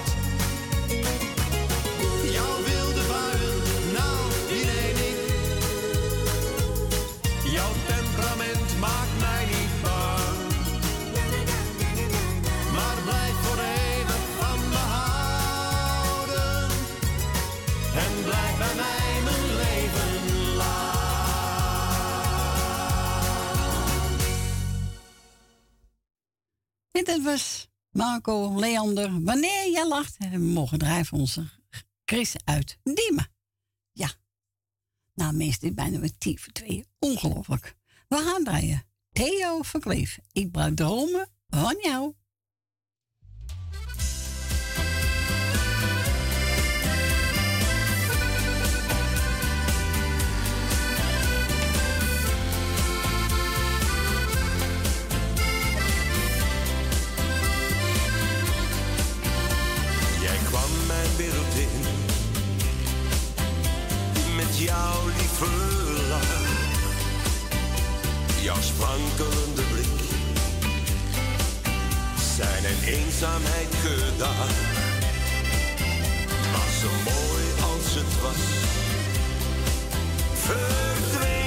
En dat was Marco, Leander. Wanneer jij lacht, we mogen voor onze Chris uit Diemen. Ja. Nou, meest dit bijna met tien voor twee. Ongelooflijk. We gaan draaien. Theo Verkleef. Ik bruik dromen van jou. Jouw lieve lach, jouw sprankelende blik, zijn en eenzaamheid gedaan. Maar zo mooi als het was, verdween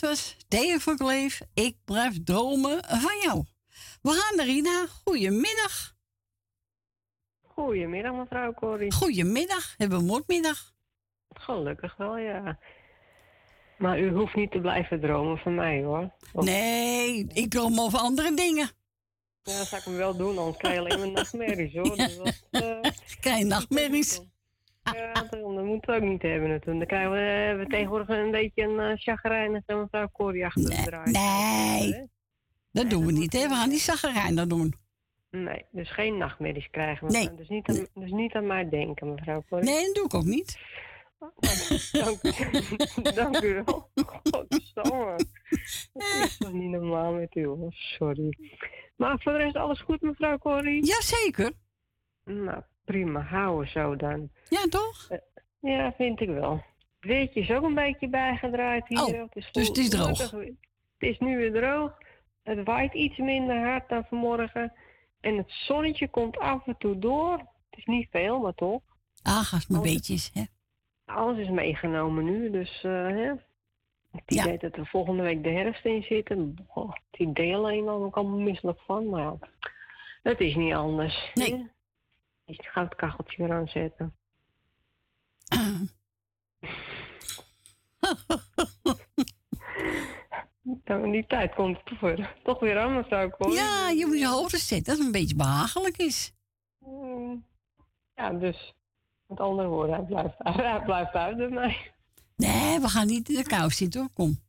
dat was Theo Verkleef. Ik blijf dromen van jou. We gaan naar Rina. Goedemiddag. Goedemiddag, mevrouw Corrie. Goedemiddag. Hebben we moordmiddag? Gelukkig wel, ja. Maar u hoeft niet te blijven dromen van mij, hoor. Of- Nee, ik droom over andere dingen. Ja, dat zou ik hem wel doen, anders krijg je alleen maar nachtmerries, hoor. Dus dat, eh, Krijg je nachtmerries? Ja, daarom, dat moeten we ook niet hebben natuurlijk. Dan krijgen we, hebben we tegenwoordig een beetje een uh, chagrijnige mevrouw Corrie achter de draai. Nee, dat doen we niet, hè? We gaan die zaggerijner doen. Nee, dus geen nachtmerries krijgen. Nee. Dus, niet aan, dus niet aan mij denken, mevrouw Corrie. Nee, dat doe ik ook niet. Dank, dank u wel. Godsamme. Dat is toch niet normaal met u, hoor. Sorry. Maar voor de rest alles goed, mevrouw Corrie? Jazeker. Nou, prima. Houden zo dan. Ja, toch? Ja, vind ik wel. Het weertje is ook een beetje bijgedraaid hier. Oh, Het is dus het is droog. Het is nu weer droog. Het waait iets minder hard dan vanmorgen. En het zonnetje komt af en toe door. Het is niet veel, maar toch. Ah, maar Alles- beetjes, hè. Alles is meegenomen nu, dus eh, hè. Het idee dat er volgende week de herfst in zit. Het idee alleen al, ik allemaal misselijk van. Maar het is niet anders. Nee. Ga het kacheltje weer aanzetten. Nou, die tijd komt voor, toch weer aan, mevrouw Cor. Ja, je moet je hoofd zetten dat het een beetje behagelijk is. Mm, Ja, dus met andere woorden, hij blijft, hij blijft uit bij mij. Nee, we gaan niet in de kou zitten hoor, kom.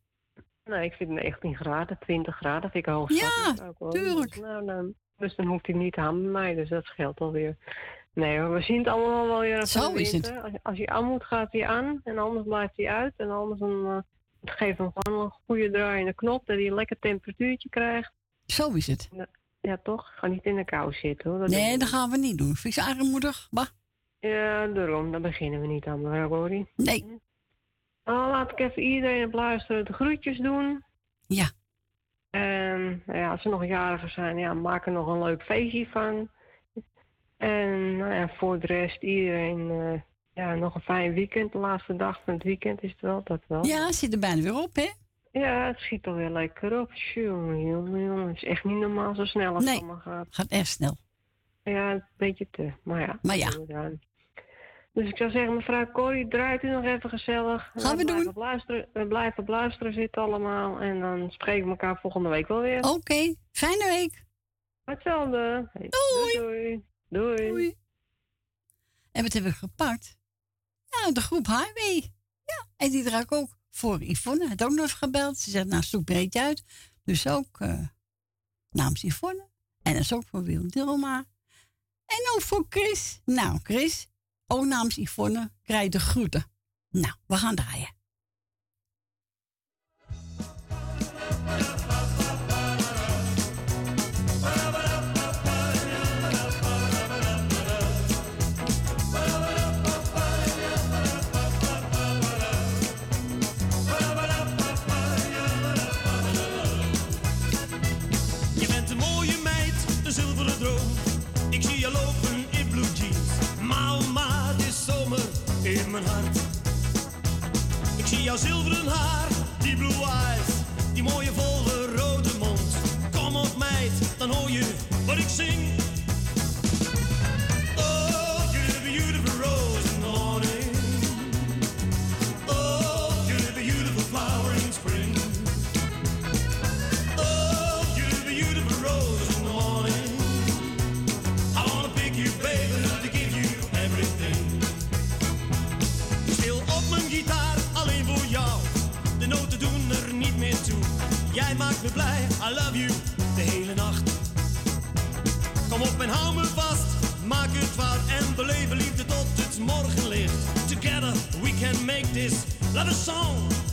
Nee, ik vind 19 graden, 20 graden vind ik hoog. Ja, tuurlijk. Dus, nou, dan, dus dan hoeft hij niet aan bij mij, dus dat scheelt alweer. Nee hoor, we zien het allemaal wel weer. Zo is het. Als, als hij aan moet, gaat hij aan. En anders blijft hij uit. En anders dan, eh, geef hem gewoon een goede draaiende knop, dat hij een lekker temperatuurtje krijgt. Zo is het. Ja, toch? Ga niet in de kou zitten hoor. Dat Nee, dat gaan we niet doen. Je armoedig? Bah. Ja, daarom. Daar beginnen we niet aan, mevrouw Corrie. Nee. Nou, laat ik even iedereen op luisteren de groetjes doen. Ja. En nou ja, als ze nog jarigen zijn, ja, maak er nog een leuk feestje van. En nou ja, voor de rest iedereen eh, ja, nog een fijn weekend. De laatste dag van het weekend is het wel, dat wel. Ja, zit er bijna weer op, hè? Ja, het schiet alweer lekker op. Jongen, jongen, jongen. Het is echt niet normaal zo snel als Nee. het allemaal gaat. Gaat echt snel. Ja, een beetje te. Maar ja. Maar ja. Dus ik zou zeggen, mevrouw Corrie, draait u nog even gezellig. Gaan we doen. Luisteren, we blijven op luisteren zitten allemaal. En dan spreken we elkaar volgende week wel weer. Oké, fijne week. Hetzelfde. Hey, Doei. Doei. Doei. En wat hebben we gepakt? Ja, de groep Highway. Ja, en die draak ook voor Yvonne. Had ook nog even gebeld. Ze zegt, nou, zoek breed uit. Dus ook eh, namens Yvonne. En dat is ook voor Wil Dilma. En ook voor Chris. Nou, Chris, ook namens Yvonne, krijg de groeten. Nou, we gaan draaien. In mijn hart. Ik zie jouw zilveren haar, die blue eyes. Die mooie volle rode mond. Kom op meid, dan hoor je wat ik zing. Maakt me blij, I love you, de hele nacht. Kom op en hou me vast, maak het waar en beleven liefde tot het morgenlicht. Together we can make this love a song.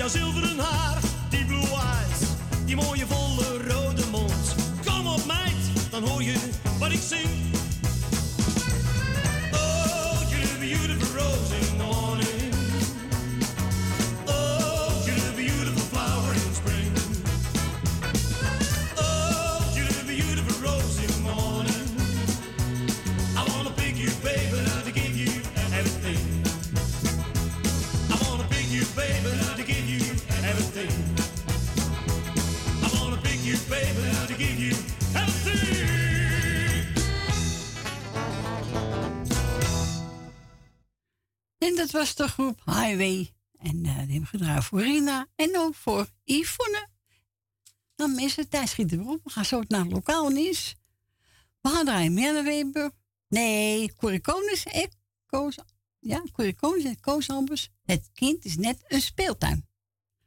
Jouw zilveren haar, die blue eyes, die mooie volle groep Highway. En eh, die hebben gedraaid voor Rina en ook voor Yvonne. Dan is het tijd schieten we op. We gaan zo naar het lokaal nieuws. We gaan draaien Merle Weber. Nee, Corrie Konings en Koos... Ja, Corrie Konings en Koos. Het kind is net een speeltuin.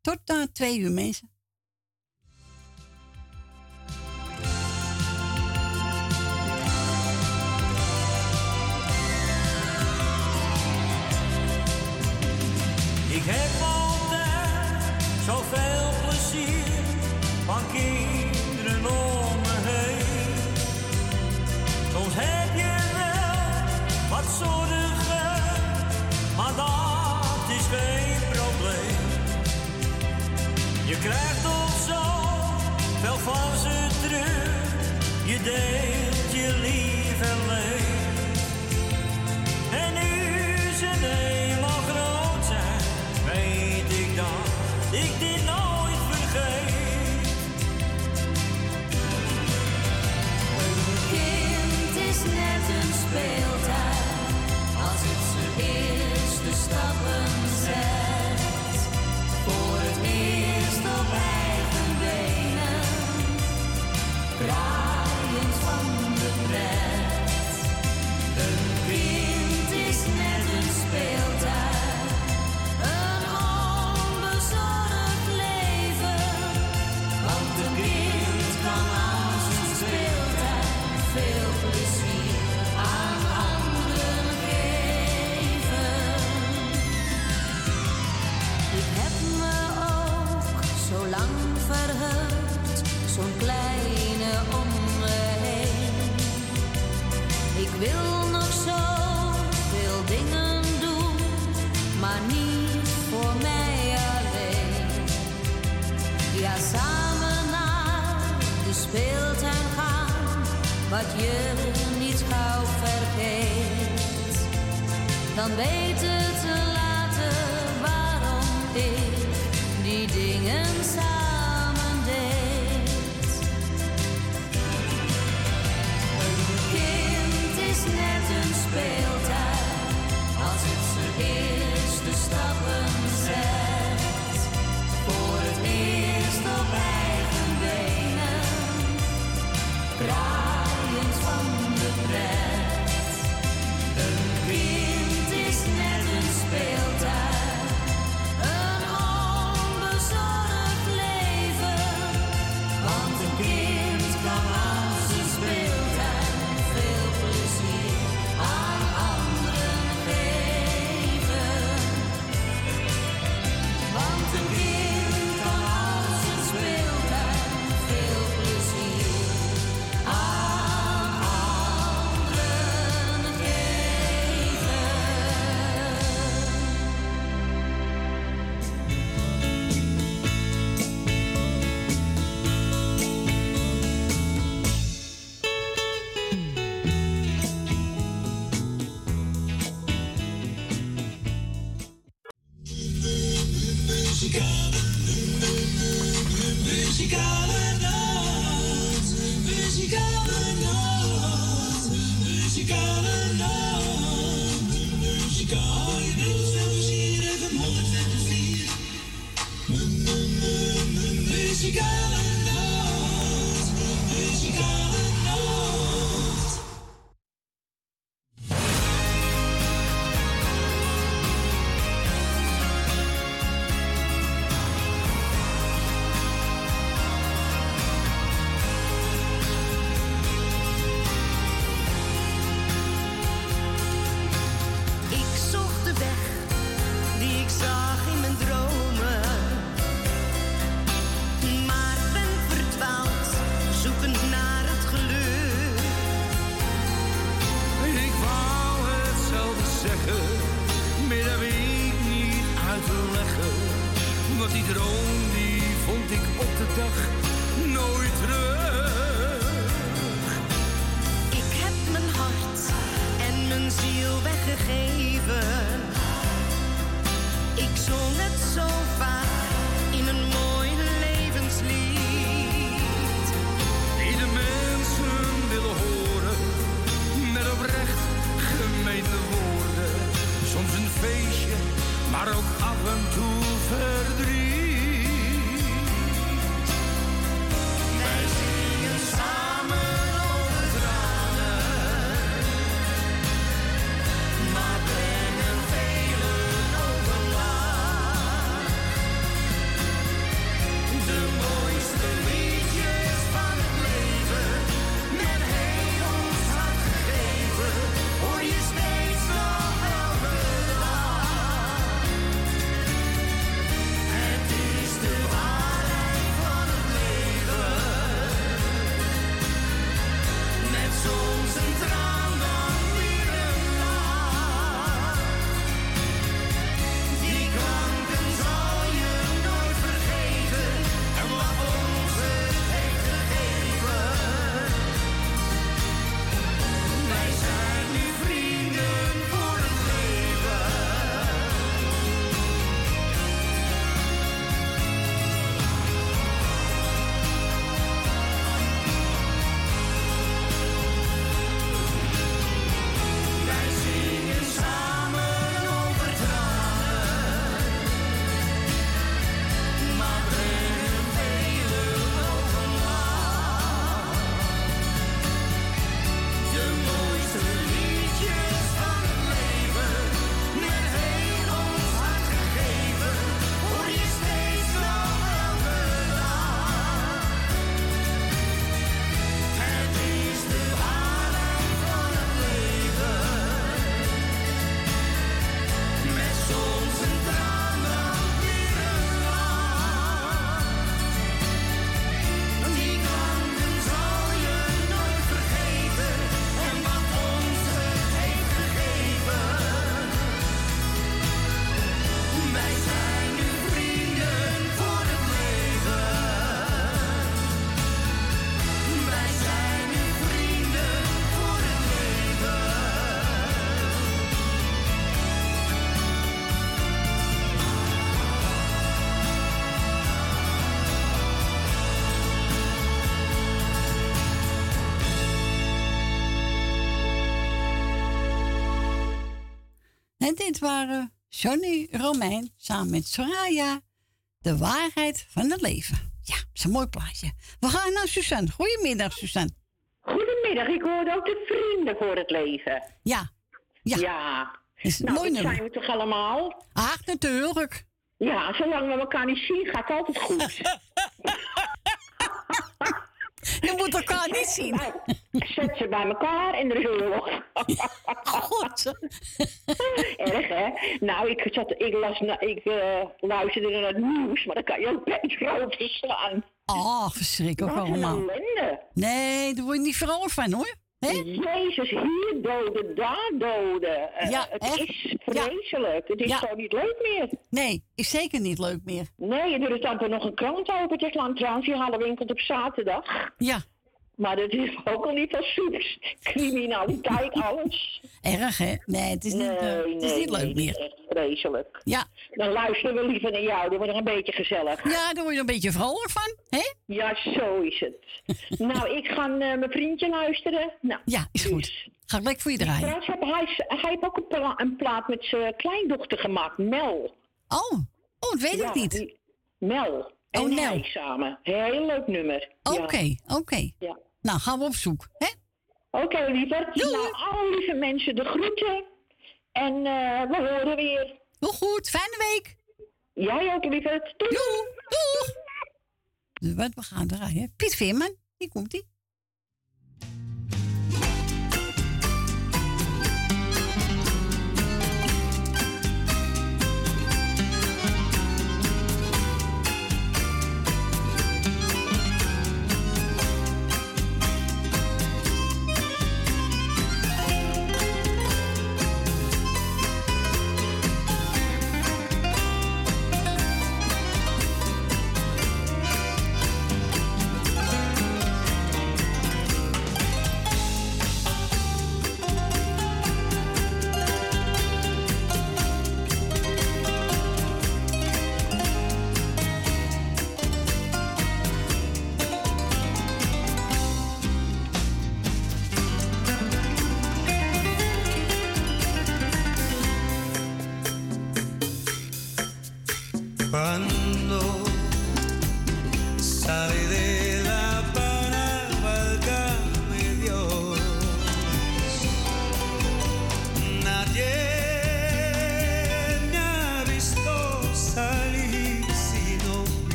Tot na twee uur, mensen. Heb altijd zoveel plezier van kinderen om me heen. Soms heb je wel wat zorgen, maar dat is geen probleem. Je krijgt toch zo veel van ze terug, je deelt je lief en. Een speeltuin als het zijn eerste stappen zet. Voor het eerst op eigen benen, En dit waren Johnny Romein samen met Soraya. De waarheid van het leven. Ja, dat is een mooi plaatje. We gaan naar Suzanne. Goedemiddag, Suzanne. Goedemiddag, ik hoorde ook de vrienden voor het leven. Ja. Ja. Ja. Is nou, mooi dat nummer. zijn we toch allemaal? Ach, natuurlijk. Ja, zolang we elkaar niet zien, gaat het altijd goed. Je moet elkaar niet zien. Zet ze bij elkaar en er is oorlog. God. Erg, hè? Nou, ik, zat, ik, las, ik eh, luisterde naar het nieuws, maar dan kan je ook beter overslaan. Oh, verschrikkelijk Wat een allemaal. ellende. Nee, daar word je niet vrolijk van hoor. Hè? Jezus, hier doden, daar doden. Eh, Ja, het echt? is vreselijk. Het is Ja. gewoon niet leuk meer. Nee, is zeker niet leuk meer. Nee, er is dan nog een krant open. Trouwens, die halen winkelt op zaterdag. Ja. Maar dat is ook al niet van soeps. Criminaliteit, alles. Erg hè? Nee, het is niet, nee, eh, het is nee, niet leuk nee, meer. Het is echt vreselijk. Ja. Dan luisteren we liever naar jou. Dan wordt het een beetje gezellig. Ja, daar word je een beetje vrolijk van, hè? Ja, zo is het. nou, ik ga eh, mijn vriendje luisteren. Nou, Ja, is goed. Ga ik lekker voor je draaien. Trouwens, heb hij, hij heeft ook een, pla- een plaat met zijn kleindochter gemaakt, Mel. Oh, oh dat weet Ja, ik niet. die- Mel. En Oh, hij samen. Heel leuk nummer. Ja. Oké, oké. Ja. Nou, gaan we op zoek, hè? Oké, lieverd. Nou, alle lieve mensen de groeten. En eh, we horen weer. Heel goed, fijne week. Jij ook, lieverd. Doei. Doeg. Wat we gaan draaien. Piet Veerman, hier komt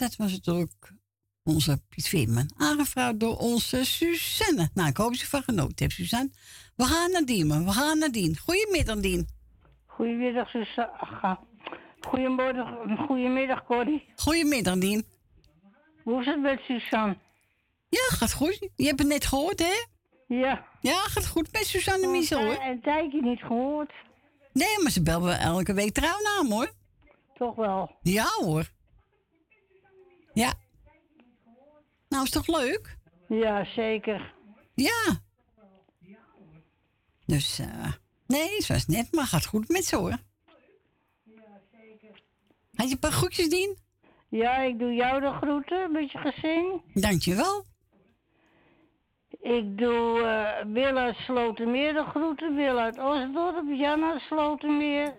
dat was het ook. Onze Piet Veerman. Aangevraagd door onze Suzanne. Nou, ik hoop dat je van genoten hebt, Suzanne. We gaan naar Dien, man. We gaan naar Dien. Goedemiddag, Dien. Goedemiddag, Suzanne. Goedemorgen, goedemiddag, Corrie. Goedemiddag, Dien. Hoe is het met Suzanne? Ja, gaat goed. Je hebt het net gehoord, hè? Ja. Ja, gaat goed met Suzanne Oh, Miesel, hoor. Een tijdje niet gehoord. Nee, maar ze bellen elke week trouw naam, hoor. Toch wel? Ja, hoor. Ja. Nou, is toch leuk? Ja, zeker. Ja. Dus, eh nee, het was net, maar gaat goed met ze, hoor. Had je een paar groetjes, Dien? Ja, ik doe jou de groeten met je gezin. Dankjewel. Ik doe eh Wil uit Slotermeer de groeten, Wil uit Osdorp, Jan uit Slotermeer.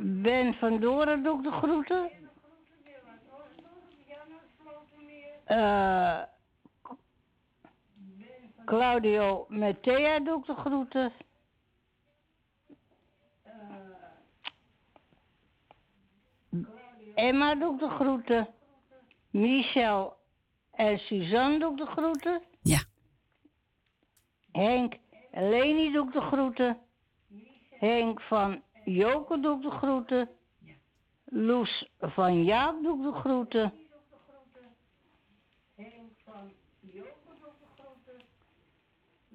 Ben van Doren doe ik de groeten. Eh Claudio met Thea doe ik de groeten. Emma doe ik de groeten. Michel en Suzanne doe ik de groeten. Ja. Henk en Leni doe ik de groeten. Henk van Joke doe ik de groeten. Loes van Jaap doe ik de groeten.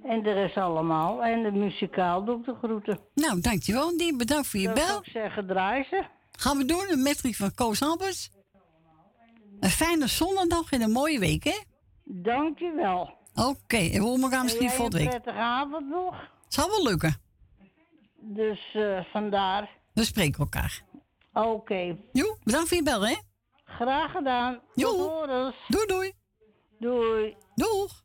En de rest allemaal. En de muzikaal doe ik de groeten. Nou, dankjewel, Dien. Bedankt voor je bel. ik zeggen, draai ze. Gaan we door een metrie van Koos Albers. Een fijne zondag en een mooie week, hè? Dankjewel. Oké, en we horen elkaar misschien volgende een week. prettige avond nog. Zal wel lukken. Dus eh, vandaar. We spreken elkaar. Oké. Jo, bedankt voor je bel, hè? Graag gedaan. Jo. Doei, doei. Doei. Doeg.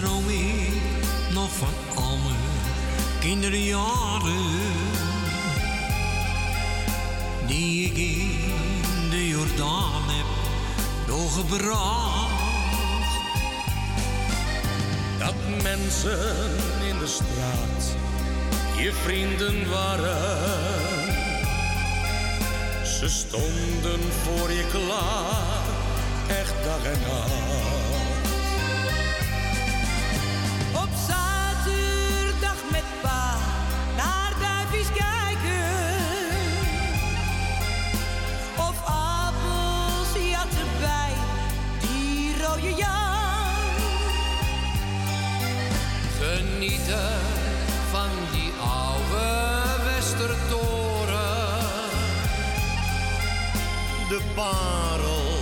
Droom ik nog van al mijn kinderjaren. Die ik in de Jordaan heb doorgebracht. Dat mensen in de straat je vrienden waren. Ze stonden voor je klaar, echt dag en nacht. Van die oude Westertoren. De parel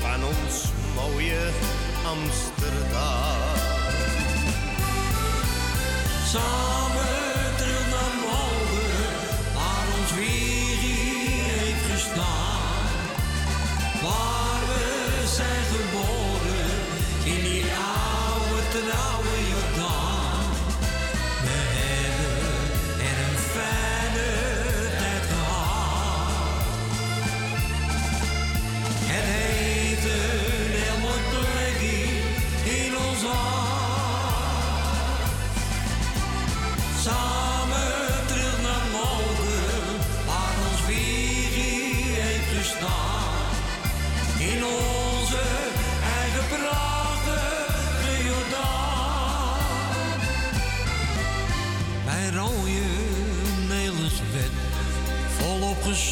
van ons mooie Amsterdam. Samen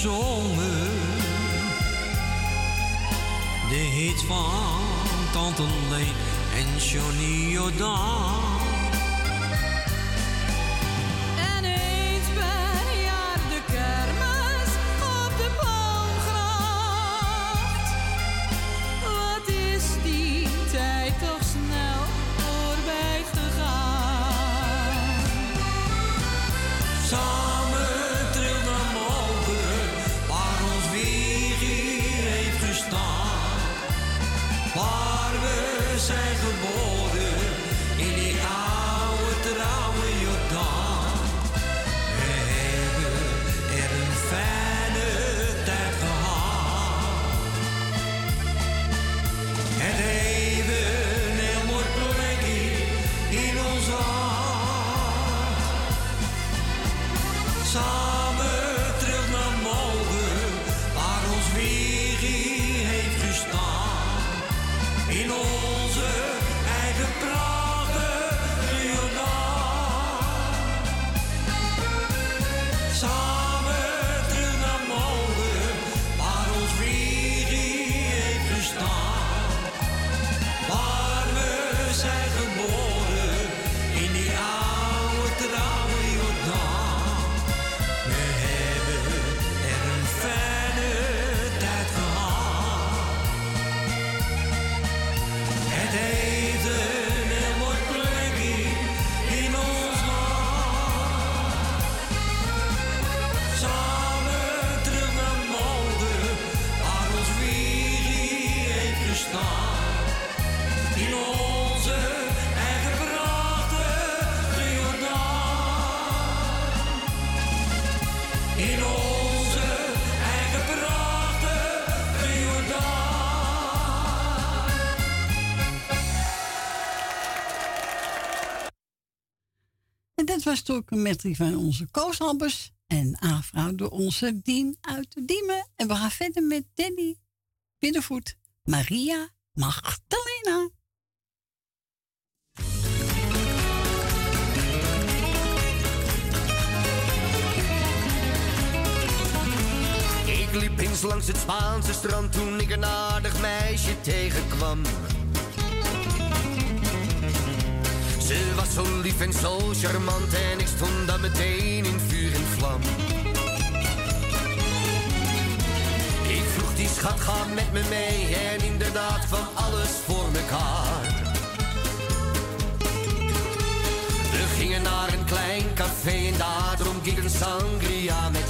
gezongen. De hit van Tante Leen en Johnny Jordaan. Was toch een medley van onze Koos En aangevraagd door onze Dien uit de Diemen. En we gaan verder met Danny Binnenvoet. Maria Magdalena. Ik liep eens langs het Spaanse strand toen ik een aardig meisje tegenkwam. Ze was zo lief en zo charmant en ik stond dan meteen in vuur en vlam. Ik vroeg die schat, ga met me mee en inderdaad van alles voor mekaar. We gingen naar een klein café en daar dronk ik een sangria met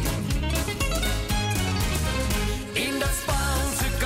In dat Spaanse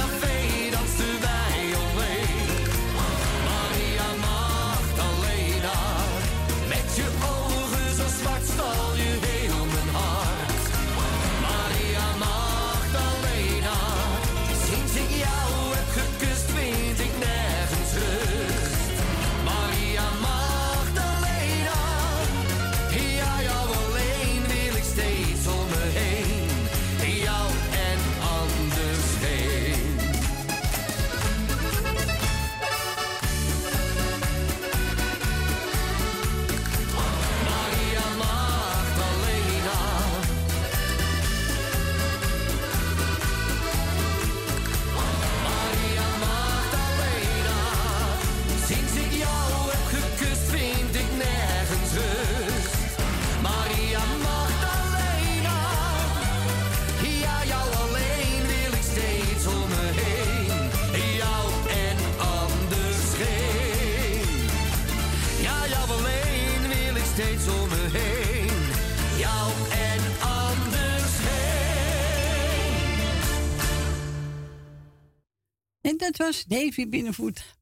En dat was Davy Binnenvoet.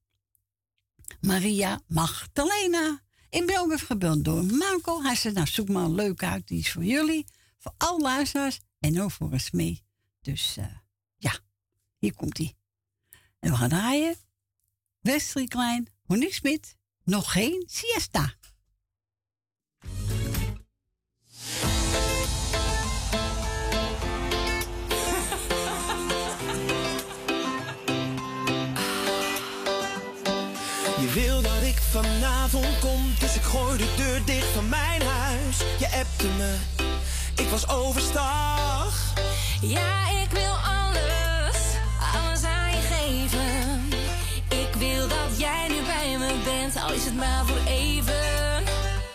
Maria Magdalena. In België gebeld door Marco. Hij zei, nou zoek maar een leuk uit. Die is voor jullie. Voor alle luisteraars. En ook voor eens mee. Dus eh, ja, hier komt hij. En we gaan draaien. Wesley Klein, Monique Smit. Nog geen siesta. Je wil dat ik vanavond kom, dus ik gooi de deur dicht van mijn huis. Je appte me, ik was overstag. Ja, ik wil alles, alles aan je geven. Ik wil dat jij nu bij me bent, al is het maar voor even.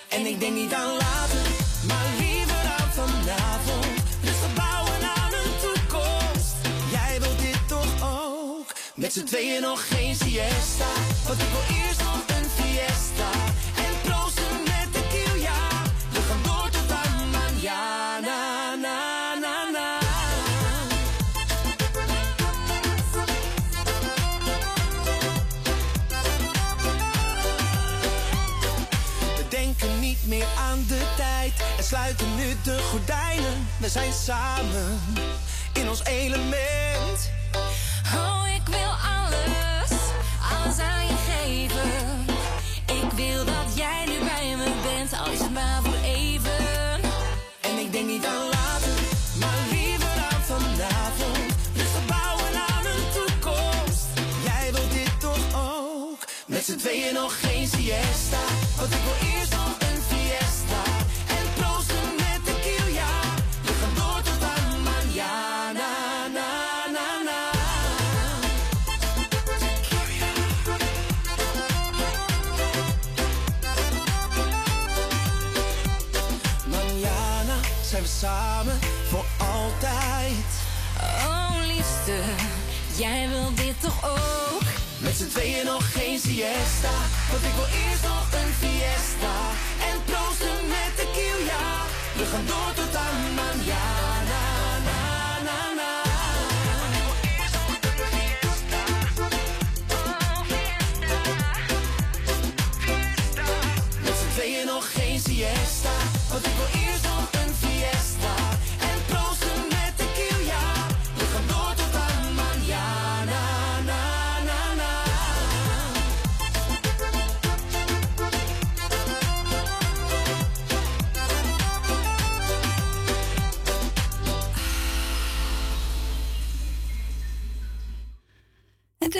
En ik denk niet aan later, maar liever aan vanavond. Rustig bouwen aan een toekomst. Jij wilt dit toch ook? Met z'n tweeën nog geen siesta. Want ik wil eerst nog een fiesta. En proosten met tequila. We gaan door tot aan mañana. Na, na, na. We denken niet meer aan de tijd en sluiten nu de gordijnen. We zijn samen in ons element. Oh, ik wil alles, alles aan maar even. En ik denk niet aan later, maar liever aan vanavond. Dus we bouwen aan een toekomst. Jij wilt dit toch ook? Met z'n tweeën nog geen siesta. Want ik wil eerst geen siesta. Want ik wil eerst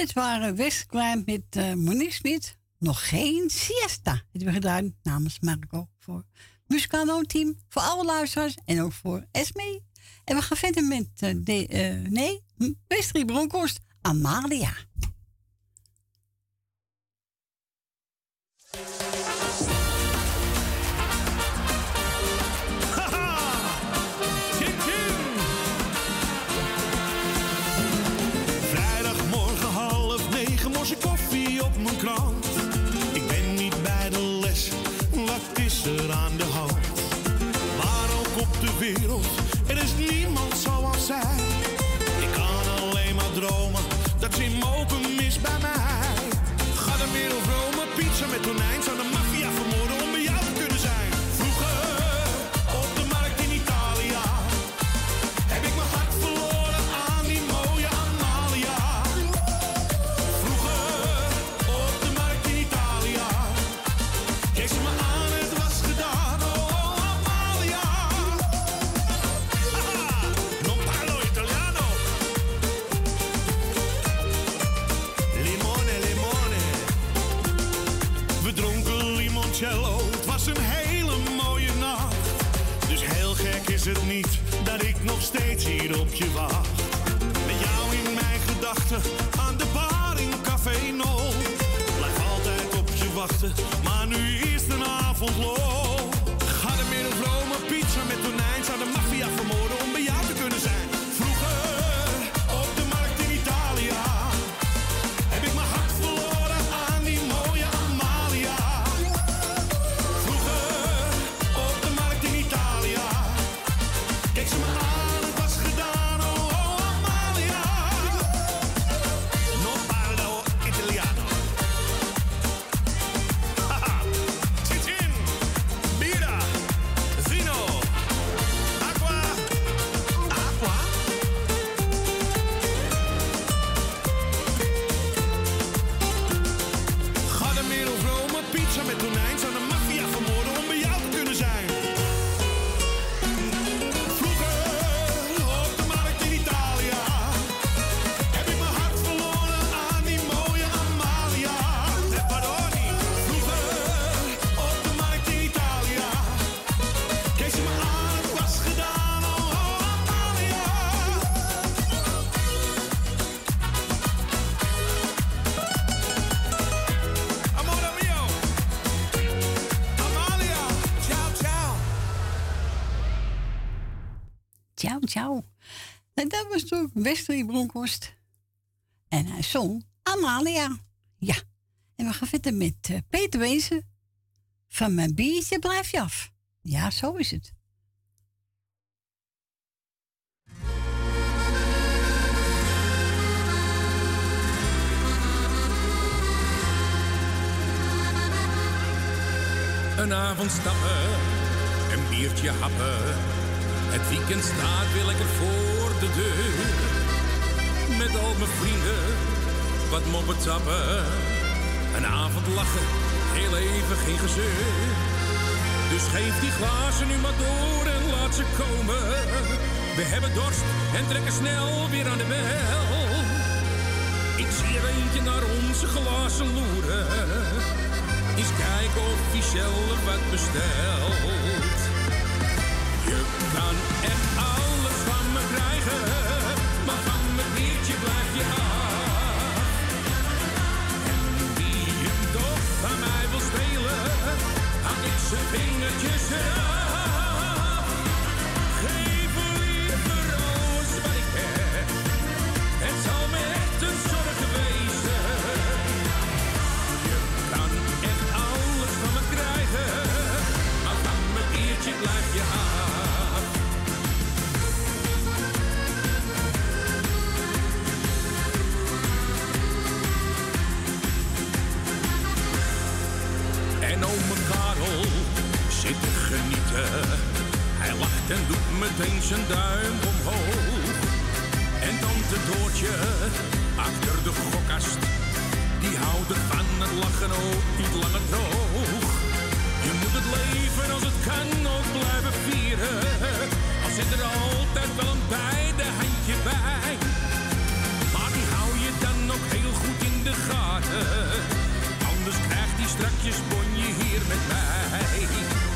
dit waren Westklein met uh, Monique Smit. Nog geen siesta. Dat hebben we gedaan namens Marco voor Muscano Team. Voor alle luisteraars en ook voor Esme. En we gaan verder met uh, nee, Westrie Bronkhorst, Amalia. мужиков op je wacht. Met jou in mijn gedachten, aan de bar in Café No. Blijf altijd op je wachten, maar nu is de avond low. Westrie Bronkhorst. En hij zong Amalia. Ja. En we gaan verder met eh, Peter Wezen. Van mijn biertje blijf je af. Ja, zo is het. Een avond stappen, een biertje happen. Het weekend staat weer lekker voor de deur met al mijn vrienden wat moppen tappen. Een avond lachen, heel even geen gezeur. Dus geef die glazen nu maar door en laat ze komen. We hebben dorst en trekken snel weer aan de bel. Ik zie er eentje naar onze glazen loeren. Is kijken of jezelf zelf wat bestelt. Je kan echt Zijn vingertjes. Hij lacht en doet meteen zijn duim omhoog. En tante Doortje achter de gokkast. Die houdt het van het lachen ook niet langer droog. Je moet het leven als het kan ook blijven vieren. Al zit er altijd wel een beide handje bij. Maar die hou je dan ook heel goed in de gaten. Anders krijgt die strakjes bonje hier met mij.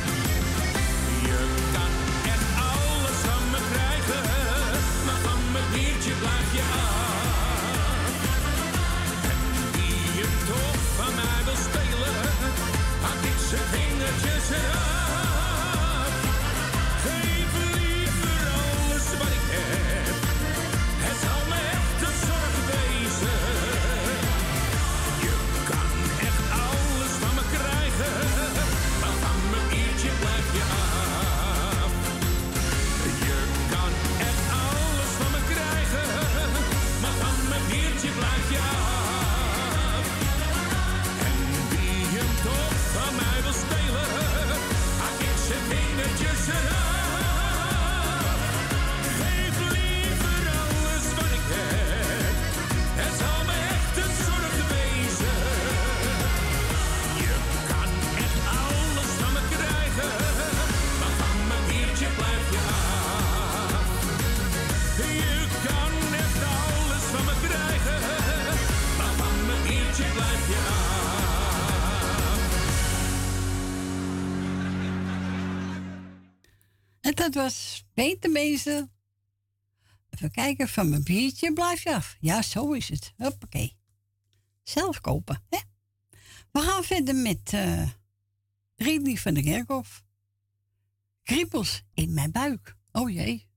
dat was Peter Mezen. Even kijken, van mijn biertje blijf je af. Ja, zo is het. Hoppakee. Zelf kopen, hè? We gaan verder met uh, Ridley van de Kerkhof. Kriepels in mijn buik. Oh jee.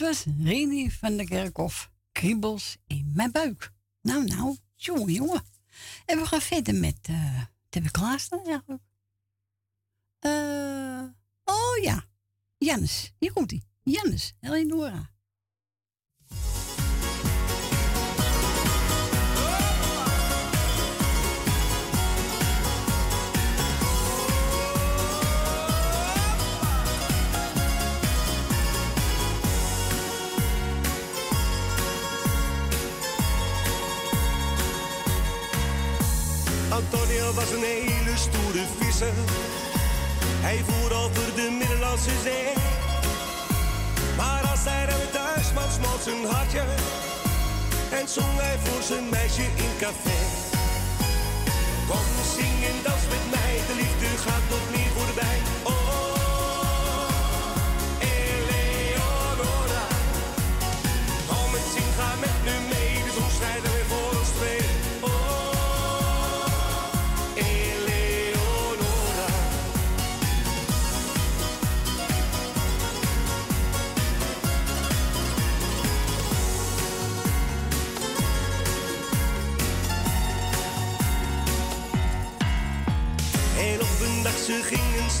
Was Reni van der Kerkhof. Kriebels in mijn buik. Nou, nou, jongen, jongen. En we gaan verder met. Uh, we klaarstaan eigenlijk? Oh ja, Jannes. Hier komt hij. Jannes, Eleonora. Antonio was een hele stoere visser. Hij voer over de Middellandse Zee. Maar als hij er thuis kwam, smolt zijn hartje. En zong hij voor zijn meisje in café. Kom, zing en dans met mij, de liefde gaat nog meer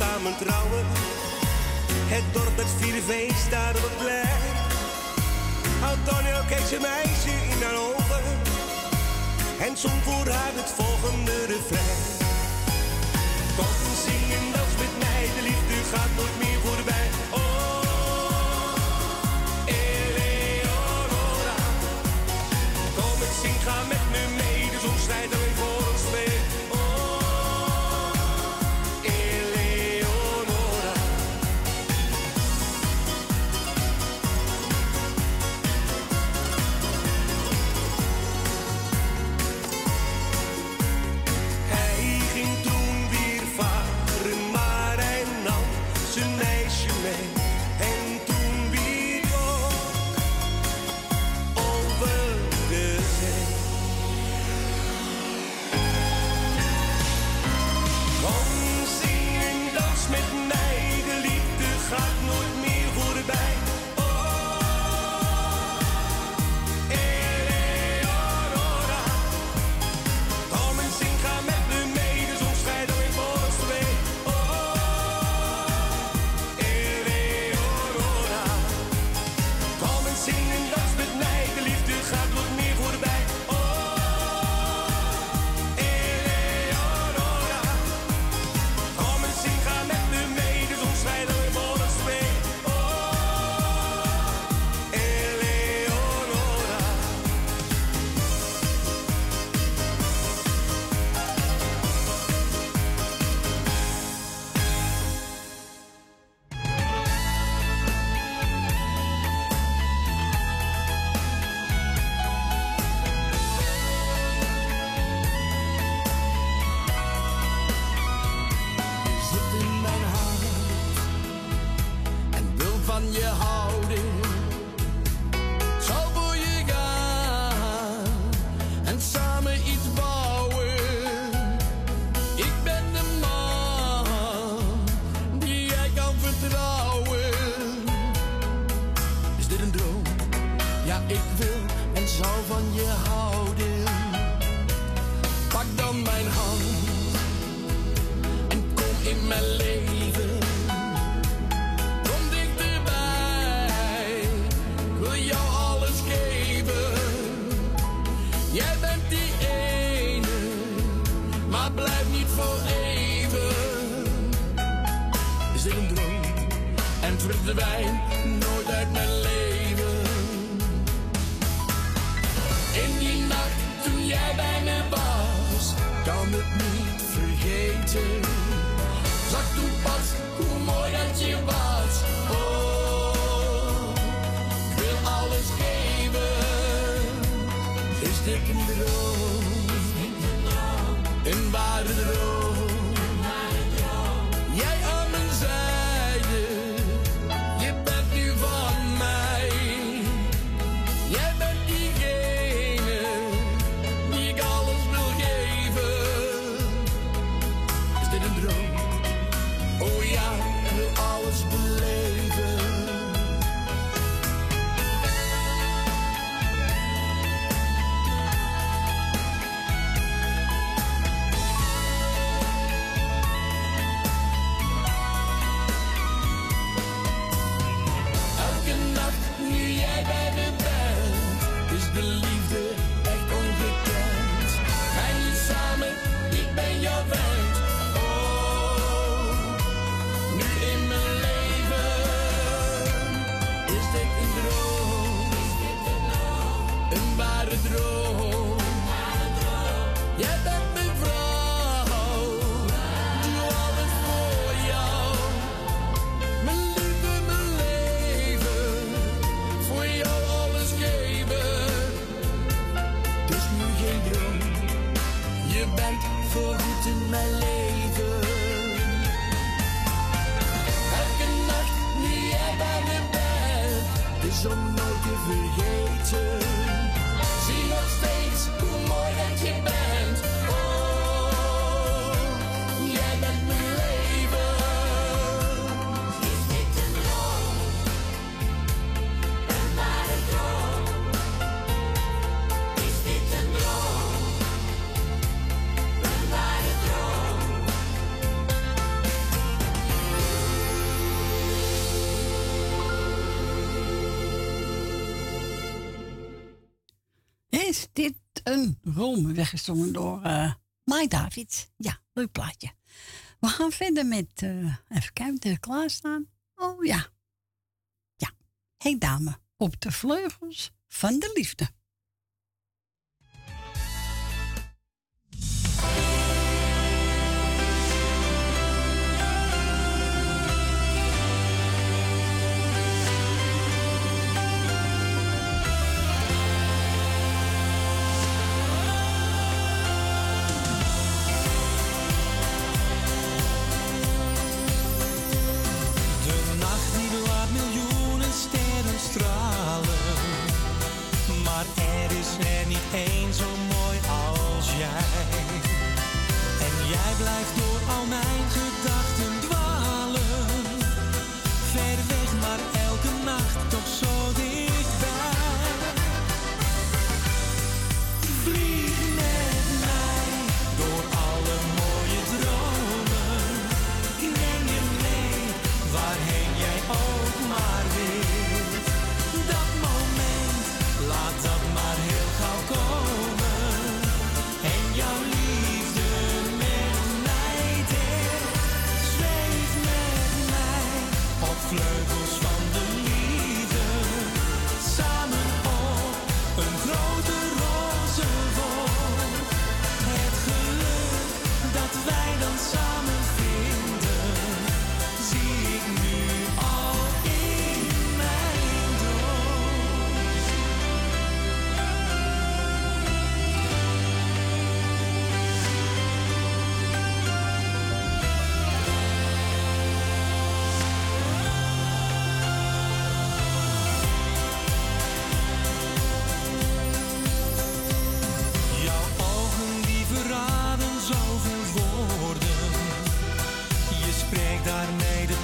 samen trouwen. Het dorp met vierde feest daar op het plein. Antonio keek zijn meisje in haar ogen. En zong voor haar het volgende refrein. Kom zingen dans met mij, de liefde gaat nooit meer Yeah. Rome door uh, Mai David. Ja, leuk plaatje. We gaan verder met, eh, even kijken, klaarstaan. Oh ja. Ja, hey dame, op de vleugels van de liefde.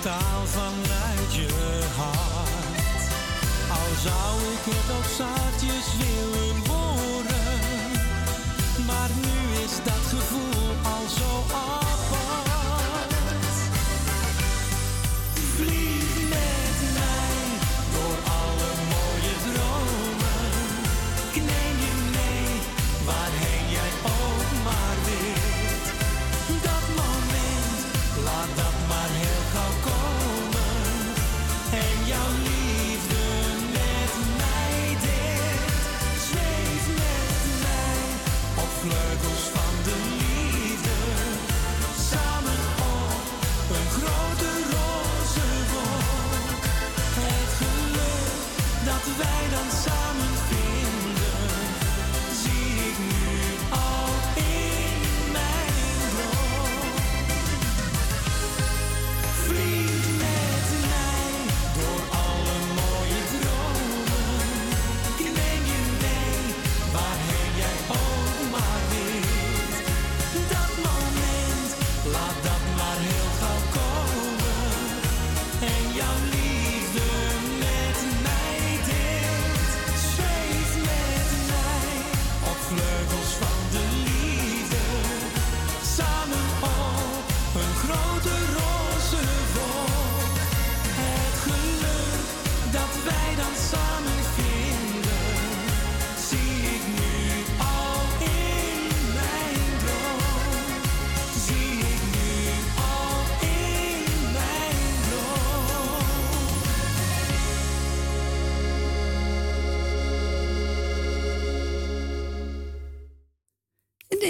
taal vanuit je hart. Al zou ik het op zaadjes willen horen, maar nu is dat gevoel al zo apart.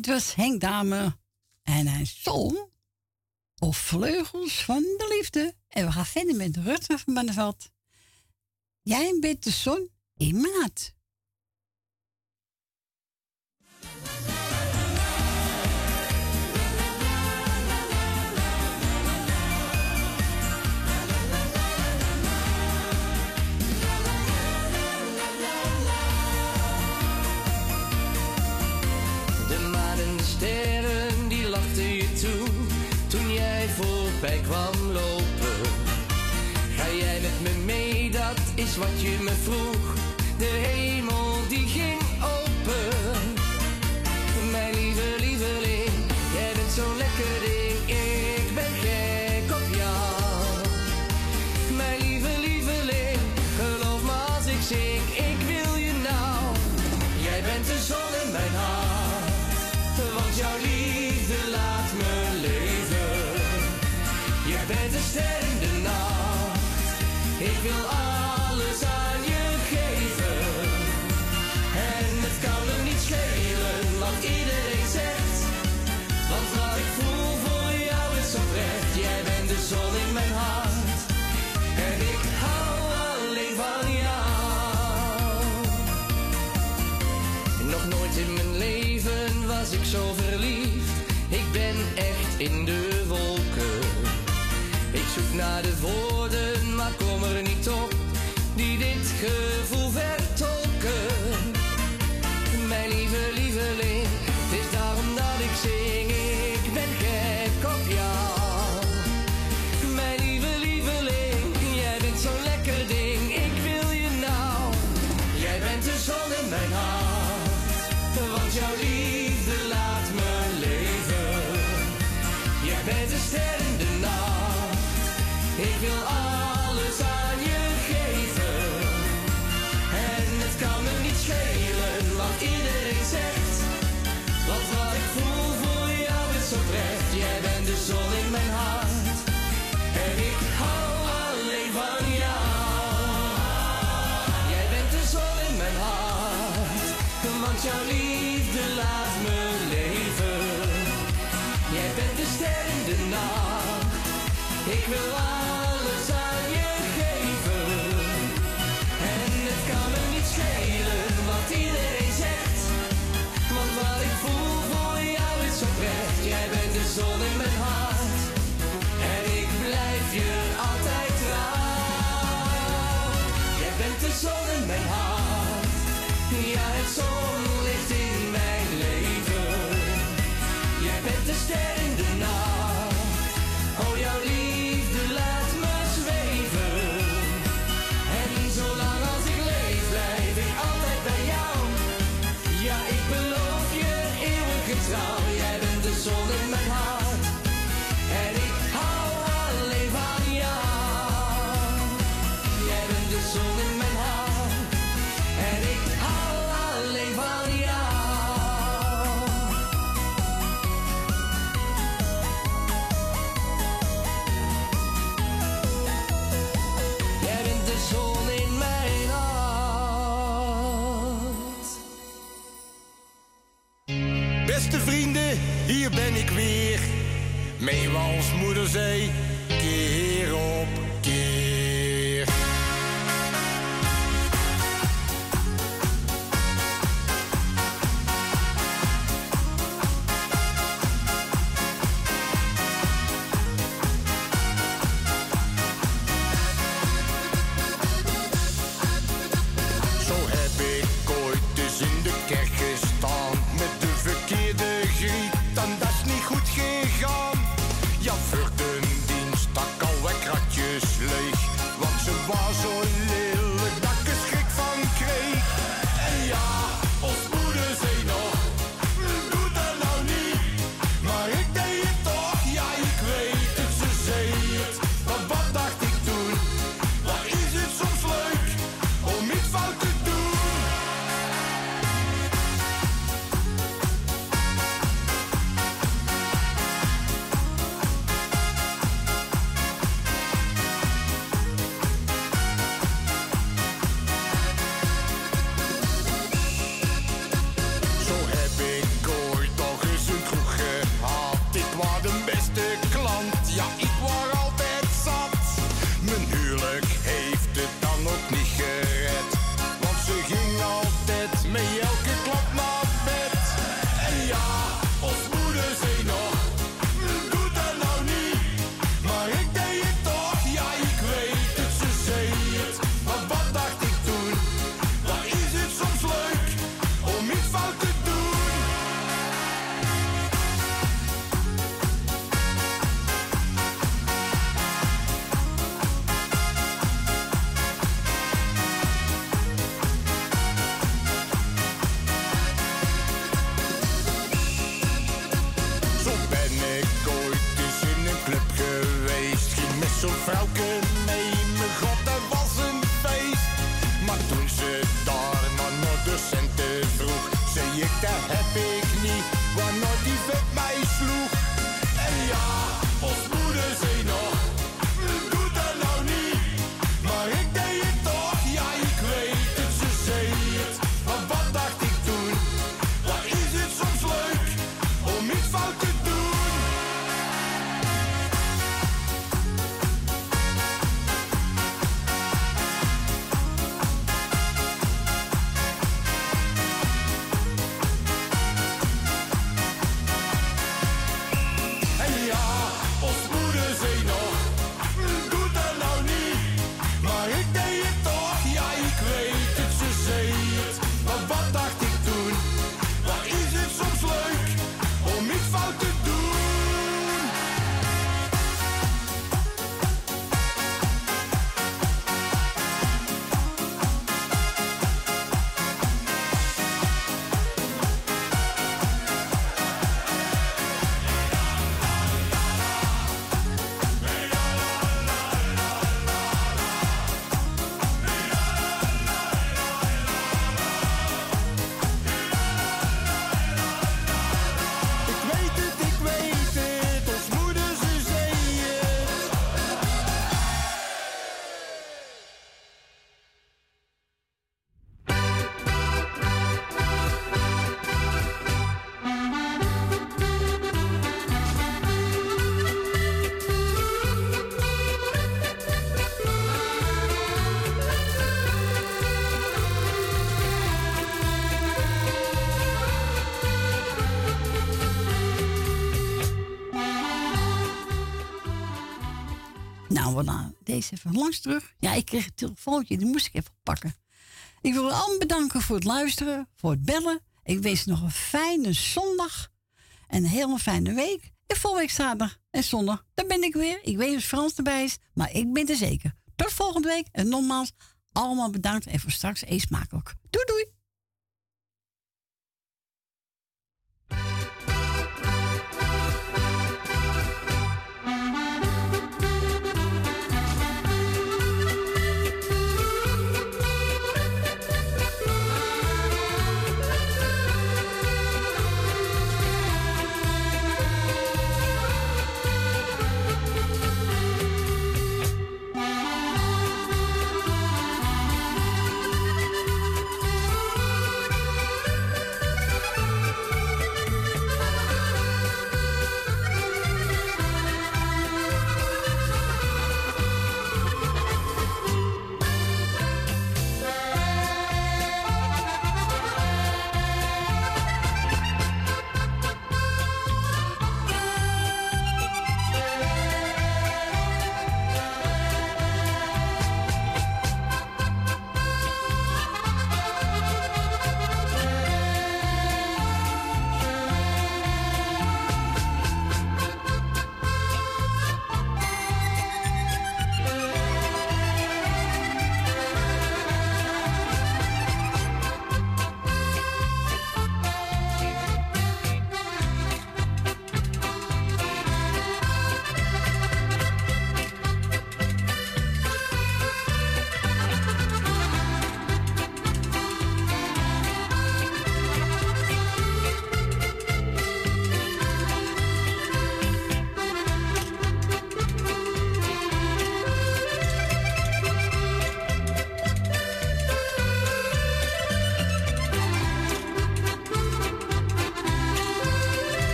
Dit was Henk Dame en een zong of Vleugels van de Liefde. En we gaan verder met Rutger van Banneveld. Jij bent de zon in maat. Is wat je me vroeg. De hemel in Nou, we gaan deze even langs terug. Ja, ik kreeg een telefoontje, die moest ik even pakken. Ik wil allemaal bedanken voor het luisteren, voor het bellen. Ik wens nog een fijne zondag en een hele fijne week. En volgende week zaterdag en zondag, dan ben ik weer. Ik weet dat Frans erbij is, maar ik ben er zeker. Tot volgende week en nogmaals, allemaal bedankt en voor straks eet smakelijk.